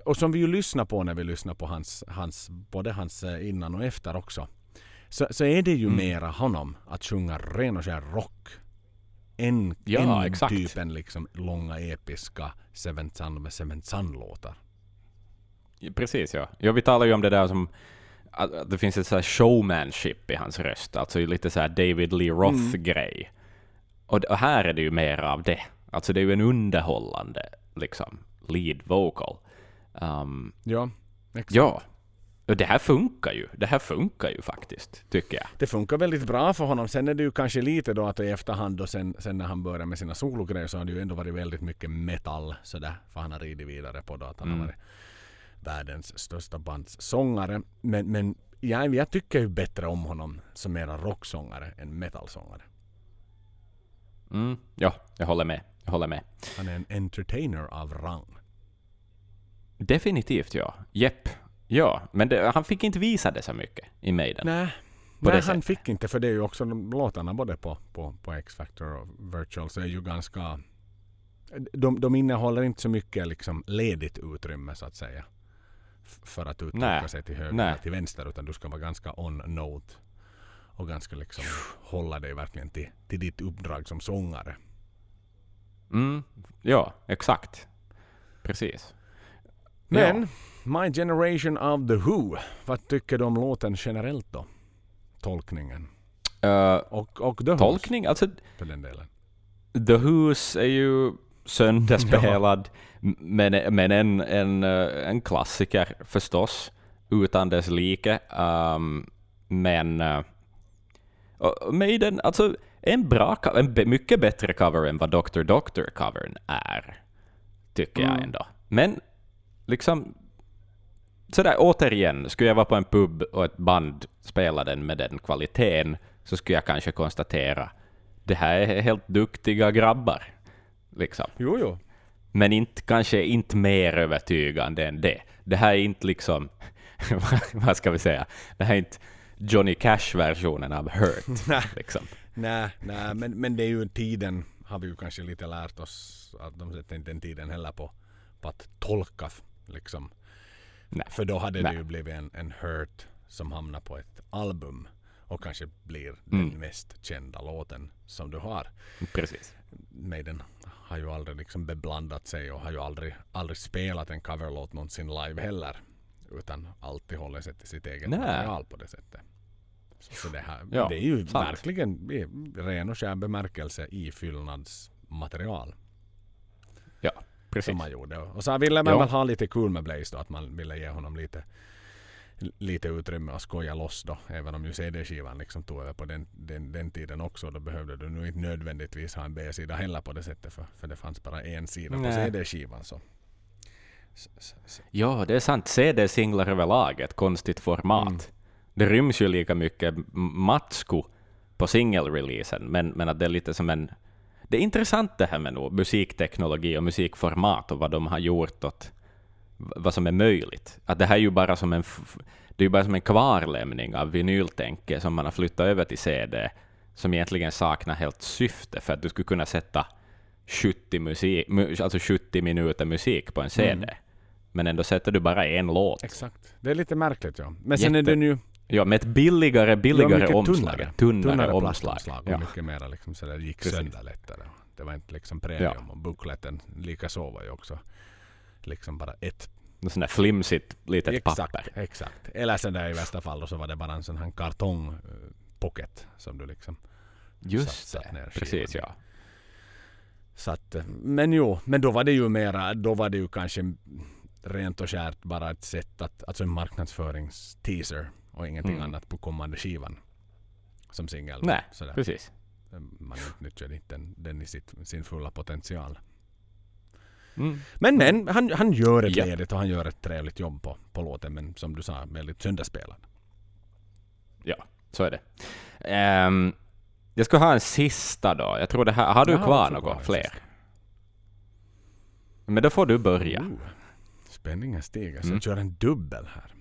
Och som vi ju lyssnar på när vi lyssnar på hans, hans både hans eh, innan och efter också. Så, så är det ju Mm. mera honom att sjunga ren och skär rock. Än, Ja, än exakt. typen liksom långa episka Seventh Son med Seventh Son-låtar. Precis, ja. ja. Vi talar ju om det där som att det finns ett så här showmanship i hans röst, alltså lite så här David Lee Roth-grej. Och, det- och här är det ju mer av det. Alltså det är ju en underhållande liksom, lead vocal. Um, Ja, exakt. ja, och det här funkar ju. Det här funkar ju faktiskt, tycker jag. Det funkar väldigt bra för honom. Sen är det ju kanske lite då att i efterhand och sen, sen när han börjar med sina sologrejer så har det ju ändå varit väldigt mycket metal sådär. För han har ridit vidare på då att han Mm. har varit världens största bandssångare. Men, men jag, jag tycker ju bättre om honom som mera rocksångare än metalsångare. Mm, ja, jag håller med. Jag håller med. Han är en entertainer av rang. Definitivt, ja. Jepp. Ja, men det, han fick inte visa det så mycket i Maiden. Nej, Nej han fick inte för det är ju också de låtarna både på, på, på X-Factor och Virtual så är ju ganska de, de innehåller inte så mycket liksom ledigt utrymme så att säga. För att uttrycka Nej. sig till höger Nej. eller till vänster utan du ska vara ganska on note. Och ganska liksom hålla dig verkligen till, till ditt uppdrag som sångare. Mm, ja, exakt. Precis. Men Ja. My Generation of the Who. Vad tycker du om låten generellt då? Tolkningen. Eh, Och, och The Who tolkning, alltså för den delen. The Who's är ju sönderspelad, m- men, men en, en, eh, en klassiker förstås, utan dess like. Um, men uh, Maiden, alltså en bra, en mycket bättre cover än vad Dr. Doctor-covern är, tycker jag Mm. ändå. Men liksom, sådär återigen, skulle jag vara på en pub och ett band spelade den med den kvaliteten, så skulle jag kanske konstatera det här är helt duktiga grabbar. Liksom. Jo, jo. Men inte, kanske inte mer övertygande än det. Det här är inte liksom, vad ska vi säga, det här är inte Johnny Cash-versionen av Hurt. liksom. Nej, nej men, men det är ju tiden har vi ju kanske lite lärt oss att de sätter inte den tiden heller på, på att tolka liksom. Nej. För då hade Nej. det ju blivit en, en hurt som hamnar på ett album och kanske blir Mm. den mest kända låten som du har. Precis. Maiden har ju aldrig liksom beblandat sig och har ju aldrig, aldrig spelat en coverlåt någonsin live heller. Utan alltid håller sig till sitt eget Nej. material på det sättet. Så, det, här, Ja, det är ju sant. verkligen i ren och skär bemärkelse i fyllnadsmaterial Ja, precis. som man gjorde. Och så ville man Ja. väl ha lite kul med Blaze då, att man ville ge honom lite lite utrymme att skoja loss då. Även om ju CD-skivan liksom tog över på den, den, den tiden också. Då behövde du nu inte nödvändigtvis ha en B-sida heller på det sättet. För, för det fanns bara en sida på Nej. CD-skivan. Så. Så, så, så. Ja, det är sant. CD-singlar överlag är ett konstigt format. Mm. Det ryms ju lika mycket matsko på single-releasen, men, men att det är lite som en... Det är intressant det här med nog, musikteknologi och musikformat och vad de har gjort åt vad som är möjligt. Att det här är ju bara som en, det är bara som en kvarlämning av vinyltänke som man har flyttat över till CD, som egentligen saknar helt syfte, för att du skulle kunna sätta 70, musik, mu- alltså 70 minuter musik på en CD. men ändå sätter du bara en låt. Exakt. Det är lite märkligt ja. Men sen är Jätte- den ju Ja, med ett billigare, billigare mycket omslag. tunnare. Tunnare, tunnare omslag. och Ja. mycket mera liksom så det gick Precis. sönder lättare. Det var inte liksom premium och bookleten likaså var ju också liksom bara ett Något sånt där flimsigt litet exakt, papper. exakt. Eller sen där i värsta fall så var det bara en sån här kartong eh, pocket som du liksom Just satt- satt ner Precis, ja. Så att, men jo, men då var det ju mera, då var det ju kanske rent och skärt bara ett sätt att, alltså en marknadsföringsteaser och ingenting Mm. annat på kommande skivan. Som singel. Nej, Sådär. precis. Man utnyttjade inte den, den i sitt, sin fulla potential. Mm. Men men, han, han gör ett Ja. ledigt och han gör ett trevligt jobb på, på låten. Men som du sa, väldigt sönderspelad. Ja, så är det. Ehm, jag ska ha en sista då. Jag tror det här... Har du har kvar något? Fler? sista. Men då får du börja. Ooh, spänningen stiger. Så Mm. jag kör en dubbel här.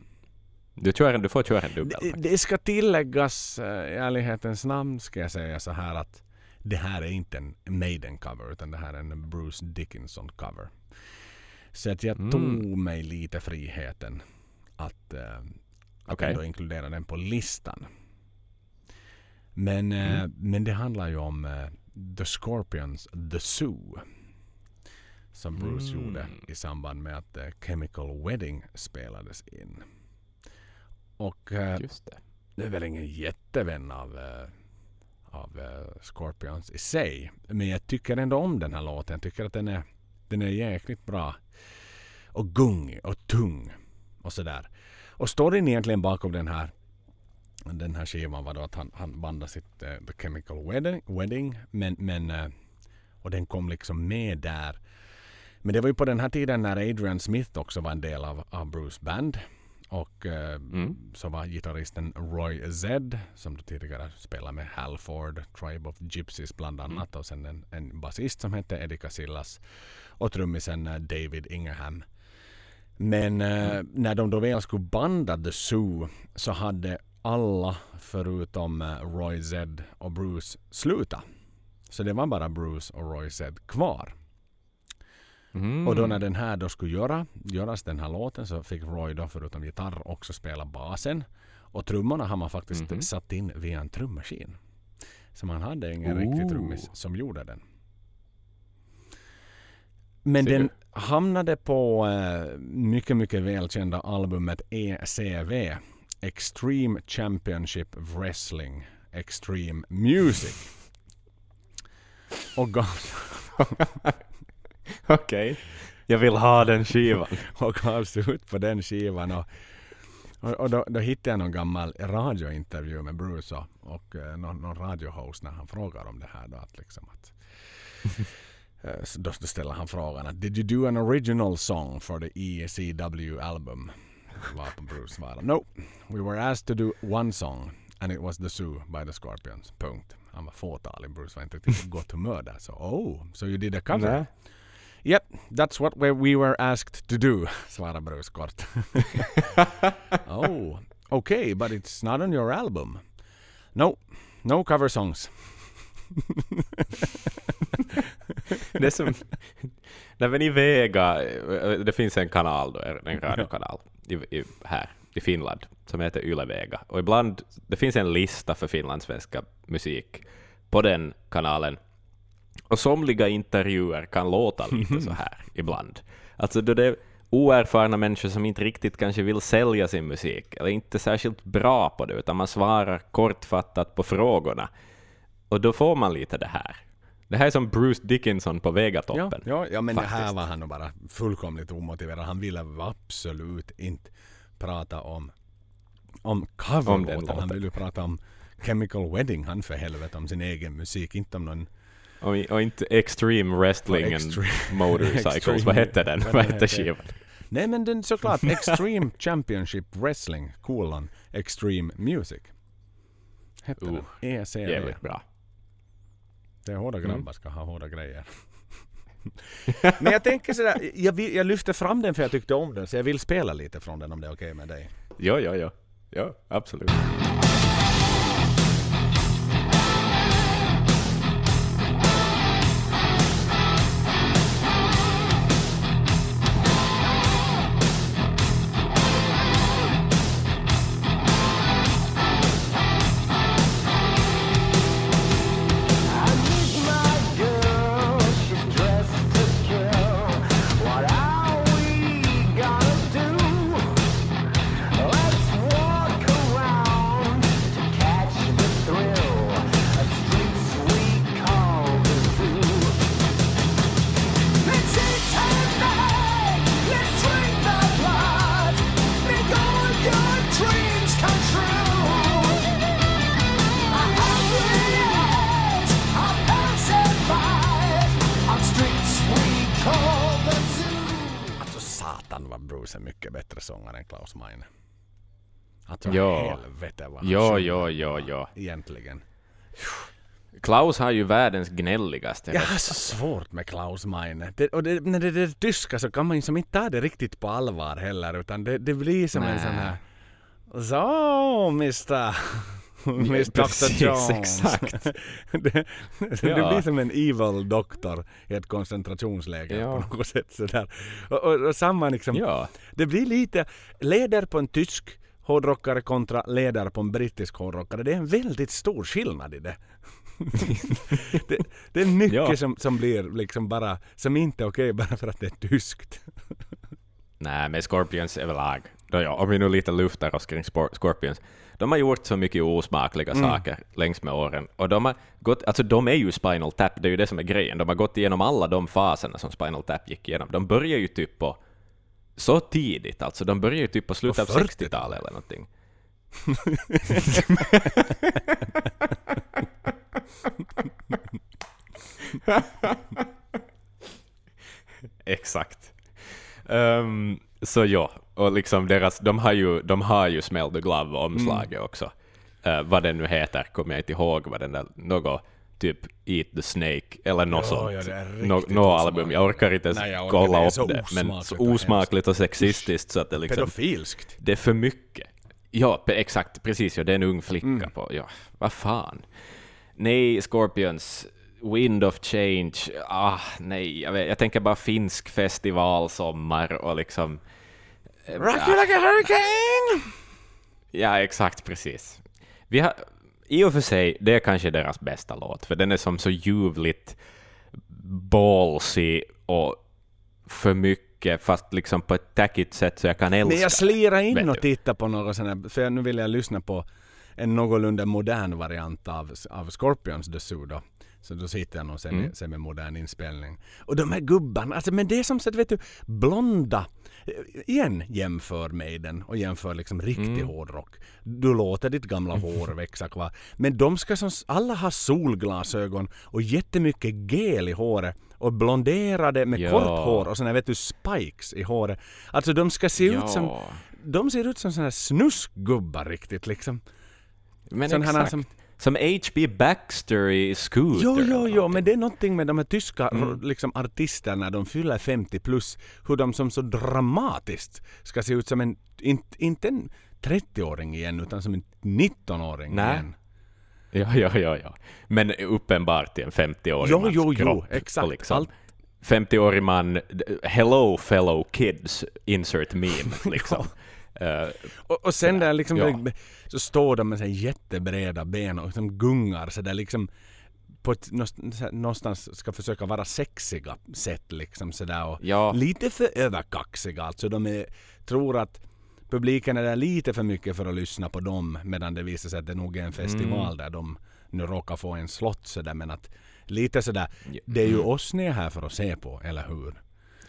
Du, kör en, du får köra en dubbel. Det, det ska tilläggas eh, i ärlighetens namn ska jag säga så här att det här är inte en Maiden-cover utan det här är en Bruce Dickinson-cover. Så att jag Mm. tog mig lite friheten att, eh, att Okej. ändå inkludera den på listan. Men, eh, Mm. men det handlar ju om eh, The Scorpions The Zoo. Som Bruce Mm. gjorde i samband med att Chemical Wedding spelades in. Och eh, Just det. nu är väl ingen jättevän av, eh, av eh, Scorpions i sig. Men jag tycker ändå om den här låten. Jag tycker att den är, den är jäkligt bra. Och gungig och tung. Och sådär. Och storyn egentligen bakom den här den här skivan var då att han, han bandade sitt eh, The Chemical Wedding. wedding men, men, eh, och den kom liksom med där. Men det var ju på den här tiden när Adrian Smith också var en del av, av Bruce Band. Och eh, Mm. så var gitarristen Roy Zed som tidigare spelade med Halford, Tribe of Gypsies bland annat. Och sen en, en basist som hette Eddie Casillas. Och trummisen eh, David Ingham. Men eh, när de då väl skulle banda The Zoo så hade alla förutom eh, Roy Zed och Bruce slutat. Så det var bara Bruce och Roy Zed kvar. Mm. Och då när den här då skulle göra, göras den här låten så fick Roy då förutom gitarr också spela basen. Och trummorna har man faktiskt Mhm. satt in via en trummaskin. Så man hade ingen Ooh. riktig trummis som gjorde den. Men den hamnade på eh, mycket, mycket välkända albumet ECW. Extreme Championship Wrestling Extreme Music. Och gavs, Okej. Jag vill ha den skivan. och gavs ut på den skivan. Och, och, och då, då hittade jag någon gammal radiointervju med Bruce och, och eh, någon, någon radiohost när han frågar om det här. Då, att liksom att, eh, då ställer han frågan att Did you do an original song for the ECW album? Varpå Bruce svarar No, we were asked to do one song and it was The Zoo by the Scorpions. Punkt. Han var fåtalig. Bruce var inte riktigt på gott humör där. Så oh, so you did a cover? Yep, that's what we, we were asked to do, svarar Bruce kort. oh, okay, but it's not on your album. No, no cover songs. Det som... Nej men i Vega, eh, det finns en kanal då, en radiokanal i, i, här i Finland som heter Yle Vega. Och ibland, det finns en lista för finlandssvenska musik på den kanalen. Och somliga intervjuer kan låta lite så här ibland. Alltså då det är oerfarna människor som inte riktigt kanske vill sälja sin musik, eller inte särskilt bra på det, utan man svarar kortfattat på frågorna. Och då får man lite det här. Det här är som Bruce Dickinson på Ja, Vegatoppen. ja, ja, men det här Faktiskt. var han nog bara fullkomligt omotiverad. Han ville absolut inte prata om, om coverlåten. Han ville prata om Chemical Wedding, han för helvete, om sin egen musik, inte om någon Och, och inte Extreme Wrestling and Motorcycles. Extreme- Vad hette den? vad hette skivan? Nej men den såklart Extreme Championship Wrestling kolon Extreme Music. Hette Uh, den. ECW. Jävligt bra. Det är hårda Mm. grabbar ska ha hårda grejer. men jag tänker sådär, jag, vill, jag lyfter fram den för jag tyckte om den så jag vill spela lite från den om det är okej med dig. Ja, ja, ja. Ja, absolut. Ja, sjunger ja, ja, ja. Egentligen. Klaus har ju världens gnälligaste Jag har så svårt med Klaus Meine. Det, och det, när det är det tyska så kan man ju som inte ta det riktigt på allvar heller utan det, det blir som en Nä. sån här Så Mr. Mr. Dr. Jones. exakt. det, det Ja. blir som en evil doktor i ett koncentrationsläger Ja. på något sätt sådär. Och, och, och samma liksom, Ja. det blir lite leder på en tysk hårdrockare kontra leder på en brittisk hårdrockare. Det är en väldigt stor skillnad i det. det, det är mycket Ja. som, som blir liksom bara, som inte är okej bara för att det är tyskt. Nej, men Scorpions överlag, ja, om vi nu lite luftar oss kring Scorpions, de har gjort så mycket osmakliga Mm. saker längs med åren. Och de har gått, alltså de är ju Spinal Tap, det är ju det som är grejen. De har gått igenom alla de faserna som Spinal Tap gick igenom. De börjar ju typ på så tidigt, alltså de börjar ju typ på slutet På av 40-talet. 60-talet eller någonting. Exakt. Ehm, så ja, och liksom deras, de har ju, de har ju Smell the Glove-omslaget Mm. också. Eh, vad den nu heter kommer jag inte ihåg, vad den där, något typ Eat the Snake eller något sånt. ja, Något album, jag orkar inte ens Nej, jag orkar kolla Det upp det, men så osmakligt och sexistiskt så att det liksom, Pedofilskt. det är för mycket. Ja, exakt, precis, ja, det är en ung flicka Mm. på, ja, vad fan. Nej, Scorpions, Wind of Change, ah, nej, jag, vet, jag tänker bara finsk festivalsommar och liksom... Rock you like a hurricane! Ja, exakt, precis. Vi har, I och för sig, det är kanske deras bästa låt, för den är som så ljuvligt ballsy och för mycket, fast liksom på ett tackigt sätt så jag kan älska. Men jag slirar in och tittar på sånt här, för nu vill jag lyssna på en någorlunda modern variant av, av Scorpions Zoo då. Så då sitter jag nog sen, Mm. med, sen med modern inspelning. Och de här gubbarna, alltså men det är som så att vet du, blonda, eh, igen jämför Maiden och jämför liksom riktig Mm. hårdrock. Du låter ditt gamla hår växa kvar. Men de ska som, alla ha solglasögon och jättemycket gel i håret och blonderade med Ja. kort hår och såna här, vet du spikes i håret. Alltså de ska se ut som Ja, de ser ut som såna här snuskgubbar riktigt liksom. men Sån här exakt. som- Som H.B. Baxter i Scooter. Jo, jo, jo, men det är någonting med de här tyska Mm. liksom, artisterna när de fyller 50 plus, hur de som så dramatiskt ska se ut som en, inte, inte en 30-åring igen, utan som en 19-åring Nej. igen. Ja, ja, ja, ja. Men uppenbart i en 50-årig Jo, mans jo, jo, kropp. exakt. Liksom, Allt- 50-årig man, hello fellow kids, insert meme, liksom. Eh, Och, och sen där liksom, Ja. så står de med så jättebreda ben och liksom gungar så där liksom på ett, någonstans- ska försöka vara sexiga sätt liksom sådär och Ja. lite för överkaxiga alltså de är, tror att publiken är där lite för mycket för att lyssna på dem medan det visar sig att det nog är en festival Mm. där de nu råkar få en slott sådär men att lite sådär det är ju Mm. oss ni är här för att se på eller hur?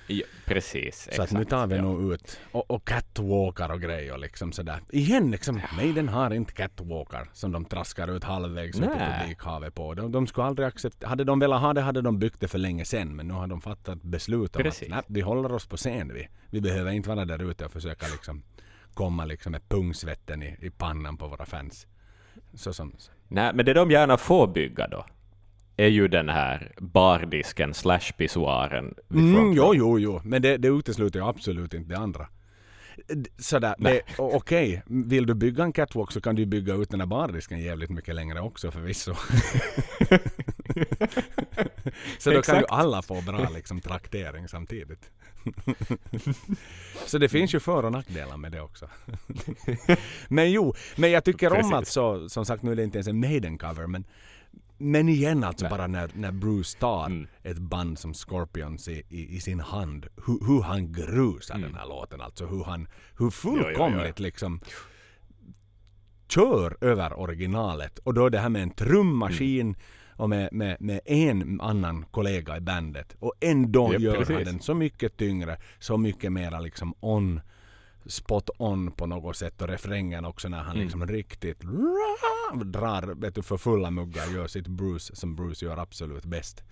Ja, precis, Så att nu tar vi ja. nog ut och, och catwalkar och grejer liksom sådär. Igen liksom, Maiden har inte catwalkar som de traskar ut halvvägs ut i Nej. publikhavet på. De, de skulle aldrig acceptera, hade de velat ha det hade de byggt det för länge sedan men nu har de fattat beslut om Precis. att nej, vi håller oss på scen vi. Vi behöver inte vara där ute och försöka liksom komma liksom med pungsvetten i, i pannan på våra fans. Så som, Nej, men det de gärna får bygga då, är ju den här bardisken slash pissoaren. Mm, jo, jo, jo. Men det, det utesluter ju absolut inte det andra. Sådär, okej. Vill du bygga en catwalk så kan du bygga ut den här bardisken jävligt mycket längre också förvisso. så då kan ju alla få bra liksom traktering samtidigt. så det finns ju för och nackdelar med det också. men jo, men jag tycker om Precis. att så, som sagt nu är det inte ens en Maiden-cover men men igen alltså Nej. bara när, när Bruce tar Mm. ett band som Scorpions i, i, i sin hand, hur, hur han grusar Mm. den här låten alltså. Hur han, hur fullkomligt liksom kör över originalet. Och då det här med en trummaskin Mm. och med, med, med en annan kollega i bandet. Och ändå Japp, gör han precis. den så mycket tyngre, så mycket mera liksom on spot on på något sätt och refrängen också när han Mm. liksom riktigt drar vet du, för fulla muggar gör sitt Bruce som Bruce gör absolut bäst.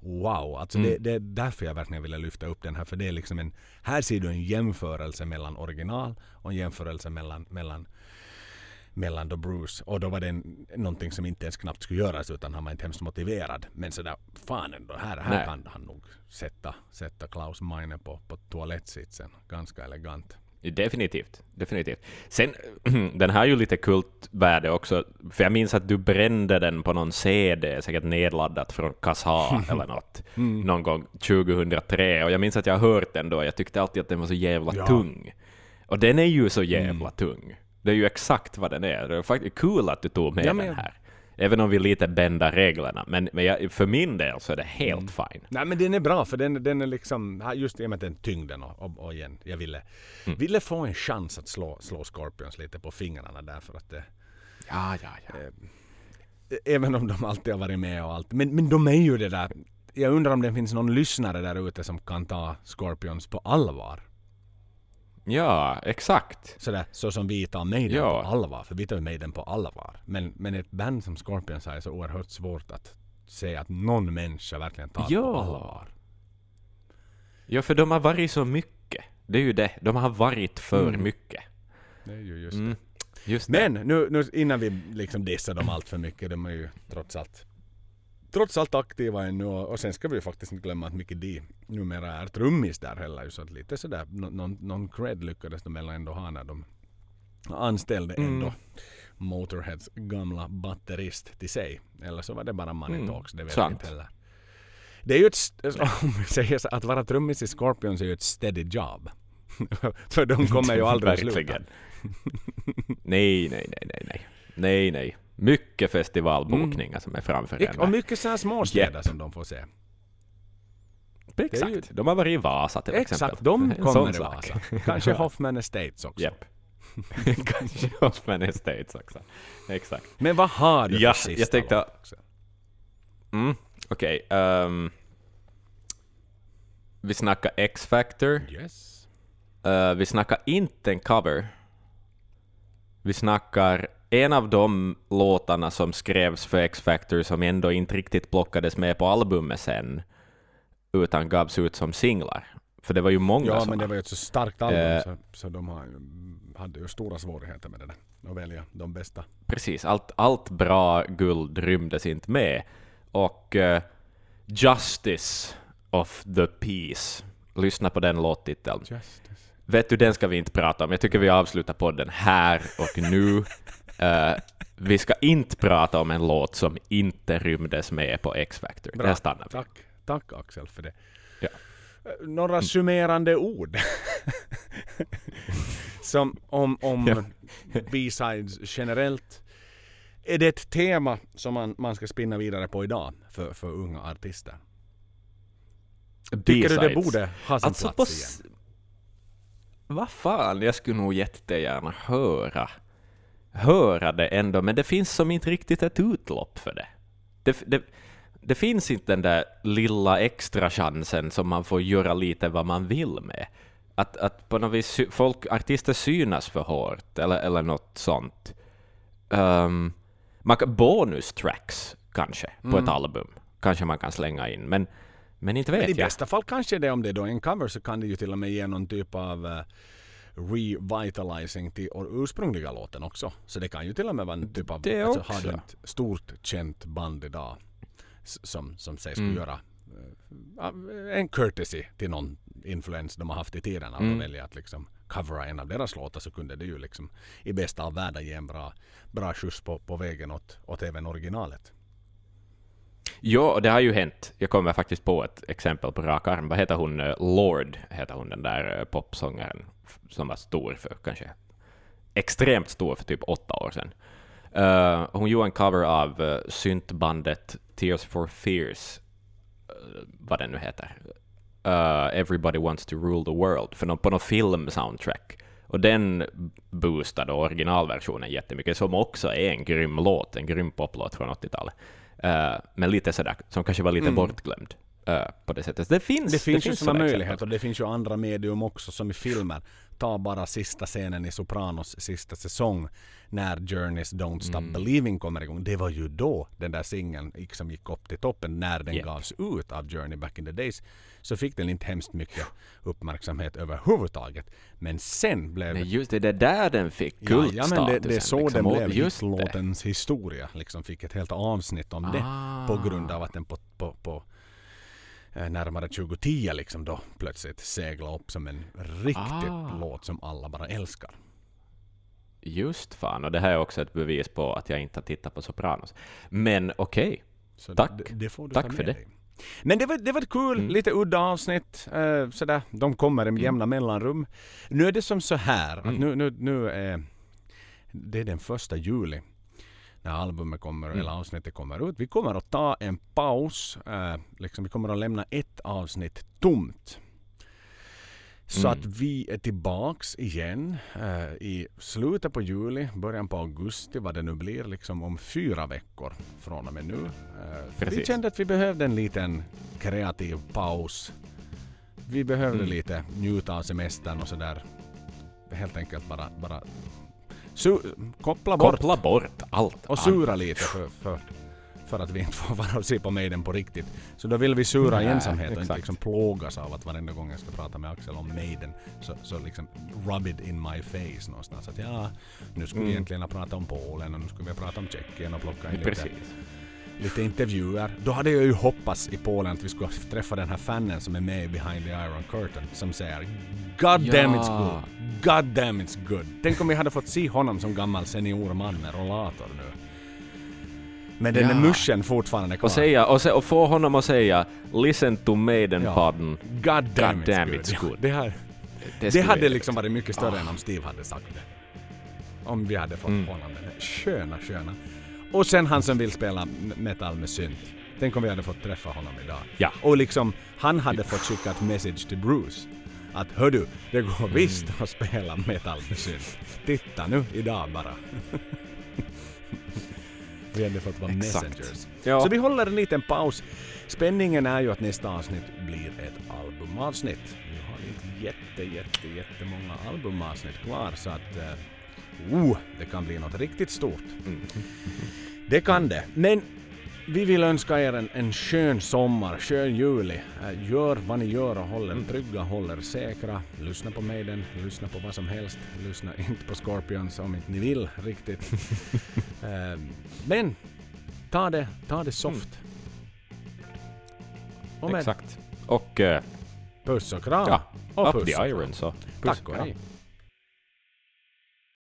wow. Alltså Mm. det, det är därför jag verkligen ville lyfta upp den här. För det är liksom en, här ser du en jämförelse mellan original och en jämförelse mellan, mellan mellan då Bruce och då var det en, någonting som inte ens knappt skulle göras utan han var inte hemskt motiverad. Men sådär, fan ändå, här, här Nej. kan han nog sätta, sätta Klaus Meine på, på toalettsitsen. Ganska elegant. Definitivt, definitivt. Sen, den har ju lite kultvärde också, för jag minns att du brände den på någon CD, säkert nedladdat från Kazaa eller något, någon gång 2003, och jag minns att jag har hört den då, jag tyckte alltid att den var så jävla Ja. tung. Och den är ju så jävla tung. Det är ju exakt vad den är. Det är faktiskt kul att du tog med Ja, men den här. Även om vi lite bändar reglerna, men, men jag, för min del så är det helt fine. Nej men den är bra för den, den är liksom, just i och med den tyngden och, och, och igen, jag ville, ville få en chans att slå, slå Scorpions lite på fingrarna därför att det, Ja, ja, ja. även om de alltid har varit med och allt. Men, men de är ju det där. Jag undrar om det finns någon lyssnare där ute som kan ta Scorpions på allvar. Ja, exakt. Sådär, så som vi tar Maiden Ja. på allvar. För vi tar ju Maiden på allvar. Men, men ett band som Scorpions är så oerhört svårt att se att någon människa verkligen tar Ja. på allvar. Ja, för de har varit så mycket. Det är ju det. De har varit för Mm. mycket. Det är ju just Mm. Just. Men nu, nu innan vi liksom dissar dem allt för mycket. De är ju trots allt trots allt aktiva ännu och, och sen ska vi faktiskt inte glömma att Mickey D numera är trummis där heller. Så att lite sådär, nå- någon, någon cred lyckades de ändå ha när de anställde Mm. ändå Motorheads gamla batterist till sig. Eller så var det bara money Mm, talks, det vet sant. jag inte heller. Det är ju ett, st- om vi säger så, att vara trummis i Scorpions är ju ett steady job. För de kommer ju aldrig sluta. Nej, nej, nej, nej, nej. Nej, nej. Mycket festivalbokningar som är framför en. Och mycket sådana små städer Japp. som de får se. Exakt. ju- De har varit i Vasa till Exakt, exempel. de En sån kommer i. Vasa. Kanske Hoffman Estates också. Japp. Kanske Hoffman Estates också. Exakt. Men vad har du Ja, för sista jag tänkte-? Mm, okej. ehm, vi snackar X-Factor. Yes. Eh, vi snackar inte en cover. Vi snackar en av de låtarna som skrevs för X-Factor som ändå inte riktigt plockades med på albumet sen, utan gavs ut som singlar. För det var ju många Ja, som... men det var ju ett så starkt album Eh. så, så de har, hade ju stora svårigheter med det där. Att välja de bästa. Precis, allt, allt bra guld rymdes inte med. Och eh, Justice of the Peace, lyssna på den låttiteln. Justice. Vet du, den ska vi inte prata om. Jag tycker vi avslutar podden här och nu. Eh, vi ska inte prata om en låt som inte rymdes med på X-Factor. Där stannar vi. Tack, tack Axel för det. Ja. Eh, Några summerande ord. som om, om Ja. B-sides generellt. Är det ett tema som man, man ska spinna vidare på idag för, för unga artister? Tycker du det borde ha sin Alltså plats igen? Vad fan, jag skulle nog jättegärna höra höra det ändå, men det finns som inte riktigt ett utlopp för det. Det, det, det finns inte den där lilla extra chansen som man får göra lite vad man vill med. Att, att på något vis folk, artister synas för hårt, eller, eller något sånt. Um, man bonus tracks kanske, på ett album. Kanske man kan slänga in, men, men inte vet Men i jag. bästa fall kanske det om det då är en cover så kan det ju till och med ge någon typ av eh, revitalizing till ursprungliga låten också. Så det kan ju till och med vara en typ av... Det alltså, också. Har du ett stort känt band idag som, som sägs Mm. göra eh, en courtesy till någon influens de har haft i tiden. Mm. Mm. välja att liksom covera en av deras låtar så kunde det ju liksom i bästa av världar ge en bra, bra skjuts på, på vägen åt, åt även originalet. Ja, det har ju hänt. Jag kommer faktiskt på ett exempel på rak arm. Vad heter hon? Eh, Lord heter hon, den där eh, popsångaren som var stor för kanske extremt stor för typ åtta år sedan. Uh, hon gjorde en cover av uh, syntbandet Tears for Fears, uh, vad den nu heter. Uh, Everybody Wants to Rule the World, för någon, på någon film-soundtrack. Och den boostade originalversionen jättemycket, som också är en grym låt, en grym poplåt från 80-talet. Eh, men lite sådär, som kanske var lite Mm. bortglömd. eh, på det sättet. Det finns, Det finns ju sådana möjligheter och det finns ju andra medium också som i filmer. Ta bara sista scenen i Sopranos sista säsong när Journeys Don't Stop Mm. Believing kommer igång. Det var ju då den där singeln som gick upp till toppen när den Japp. gavs ut av Journey back in the days. Så fick den inte hemskt mycket uppmärksamhet överhuvudtaget. Men sen blev Men just det, det är där den fick Ja, kultstatusen. ja, men det, det är så liksom. den Och blev. Just det. Hitlåtens historia. Liksom fick ett helt avsnitt om Ah. det. På grund av att den på, på, på eh, närmare 2010 liksom då plötsligt seglade upp som en riktigt Ah. låt som alla bara älskar. Just fan, och det här är också ett bevis på att jag inte har tittat på Sopranos. Men okej. Så Tack. Det, det får du Tack för det. Men det var, det var ett kul, Mm. lite udda avsnitt. Eh, sådär. De kommer i jämna mellanrum. Nu är det som så här att Mm. nu, nu, nu är det är den första juli när albumet kommer, Mm. eller avsnittet kommer ut. Vi kommer att ta en paus. Eh, liksom, vi kommer att lämna ett avsnitt tomt. Så Mm. att vi är tillbaks igen eh, i slutet på juli, början på augusti, vad det nu blir, liksom om fyra veckor från och med nu. Eh, vi kände att vi behövde en liten kreativ paus. Vi behövde Mm. lite njuta av semestern och sådär. Helt enkelt bara, bara su- koppla bort Koppla bort allt och sura lite för, för, för att vi inte får vara och se på Maiden på riktigt. Så då vill vi sura i Nej, ensamhet och inte liksom plågas av att varenda gång jag ska prata med Axel om Maiden så, så liksom rub it in my face någonstans. Att ja, nu skulle vi Mm. egentligen ha pratat om Polen och nu skulle vi prata om Tjeckien och plocka in lite, lite intervjuer. Då hade jag ju hoppats i Polen att vi skulle träffa den här fanen som är med i Behind the Iron Curtain som säger God damn it's Ja. good. God damn it's good. Tänk om vi hade fått se honom som gammal senior man med rollator nu. Men den Ja. är muschen fortfarande kvar. Och, säga, och, se, och få honom att säga “Listen to Maiden-podden”. God damn, God damn it's good. Det, här, det skulle hade liksom varit mycket större än om Steve hade sagt det. Om vi hade fått Mm. honom den sköna, sköna. Och sen han som vill spela metal med synt. Tänk om vi hade fått träffa honom idag. Ja. Och liksom, han hade fått skicka ett message till Bruce. Att hördu, det går Mm. visst att spela metal med synt. Titta nu idag bara. vi hade fått vara Exakt. messengers. Ja. Så vi håller en liten paus. Spänningen är ju att nästa avsnitt blir ett albumavsnitt. Vi har inte jätte, jätte, jättemånga albumavsnitt kvar så att... Uh, det kan bli något riktigt stort. Mm. Det kan det. Men vi vill önska er en, en skön sommar, skön juli. Eh, Gör vad ni gör och håll er Mm. trygga, håll er säkra. Lyssna på Maiden, lyssna på vad som helst. Lyssna inte på Scorpions om inte ni vill riktigt. Eh, Men ta det, ta det soft. Och med Exakt. Och uh, puss och kram. ja, och up the iron så. Puss Tack och hej.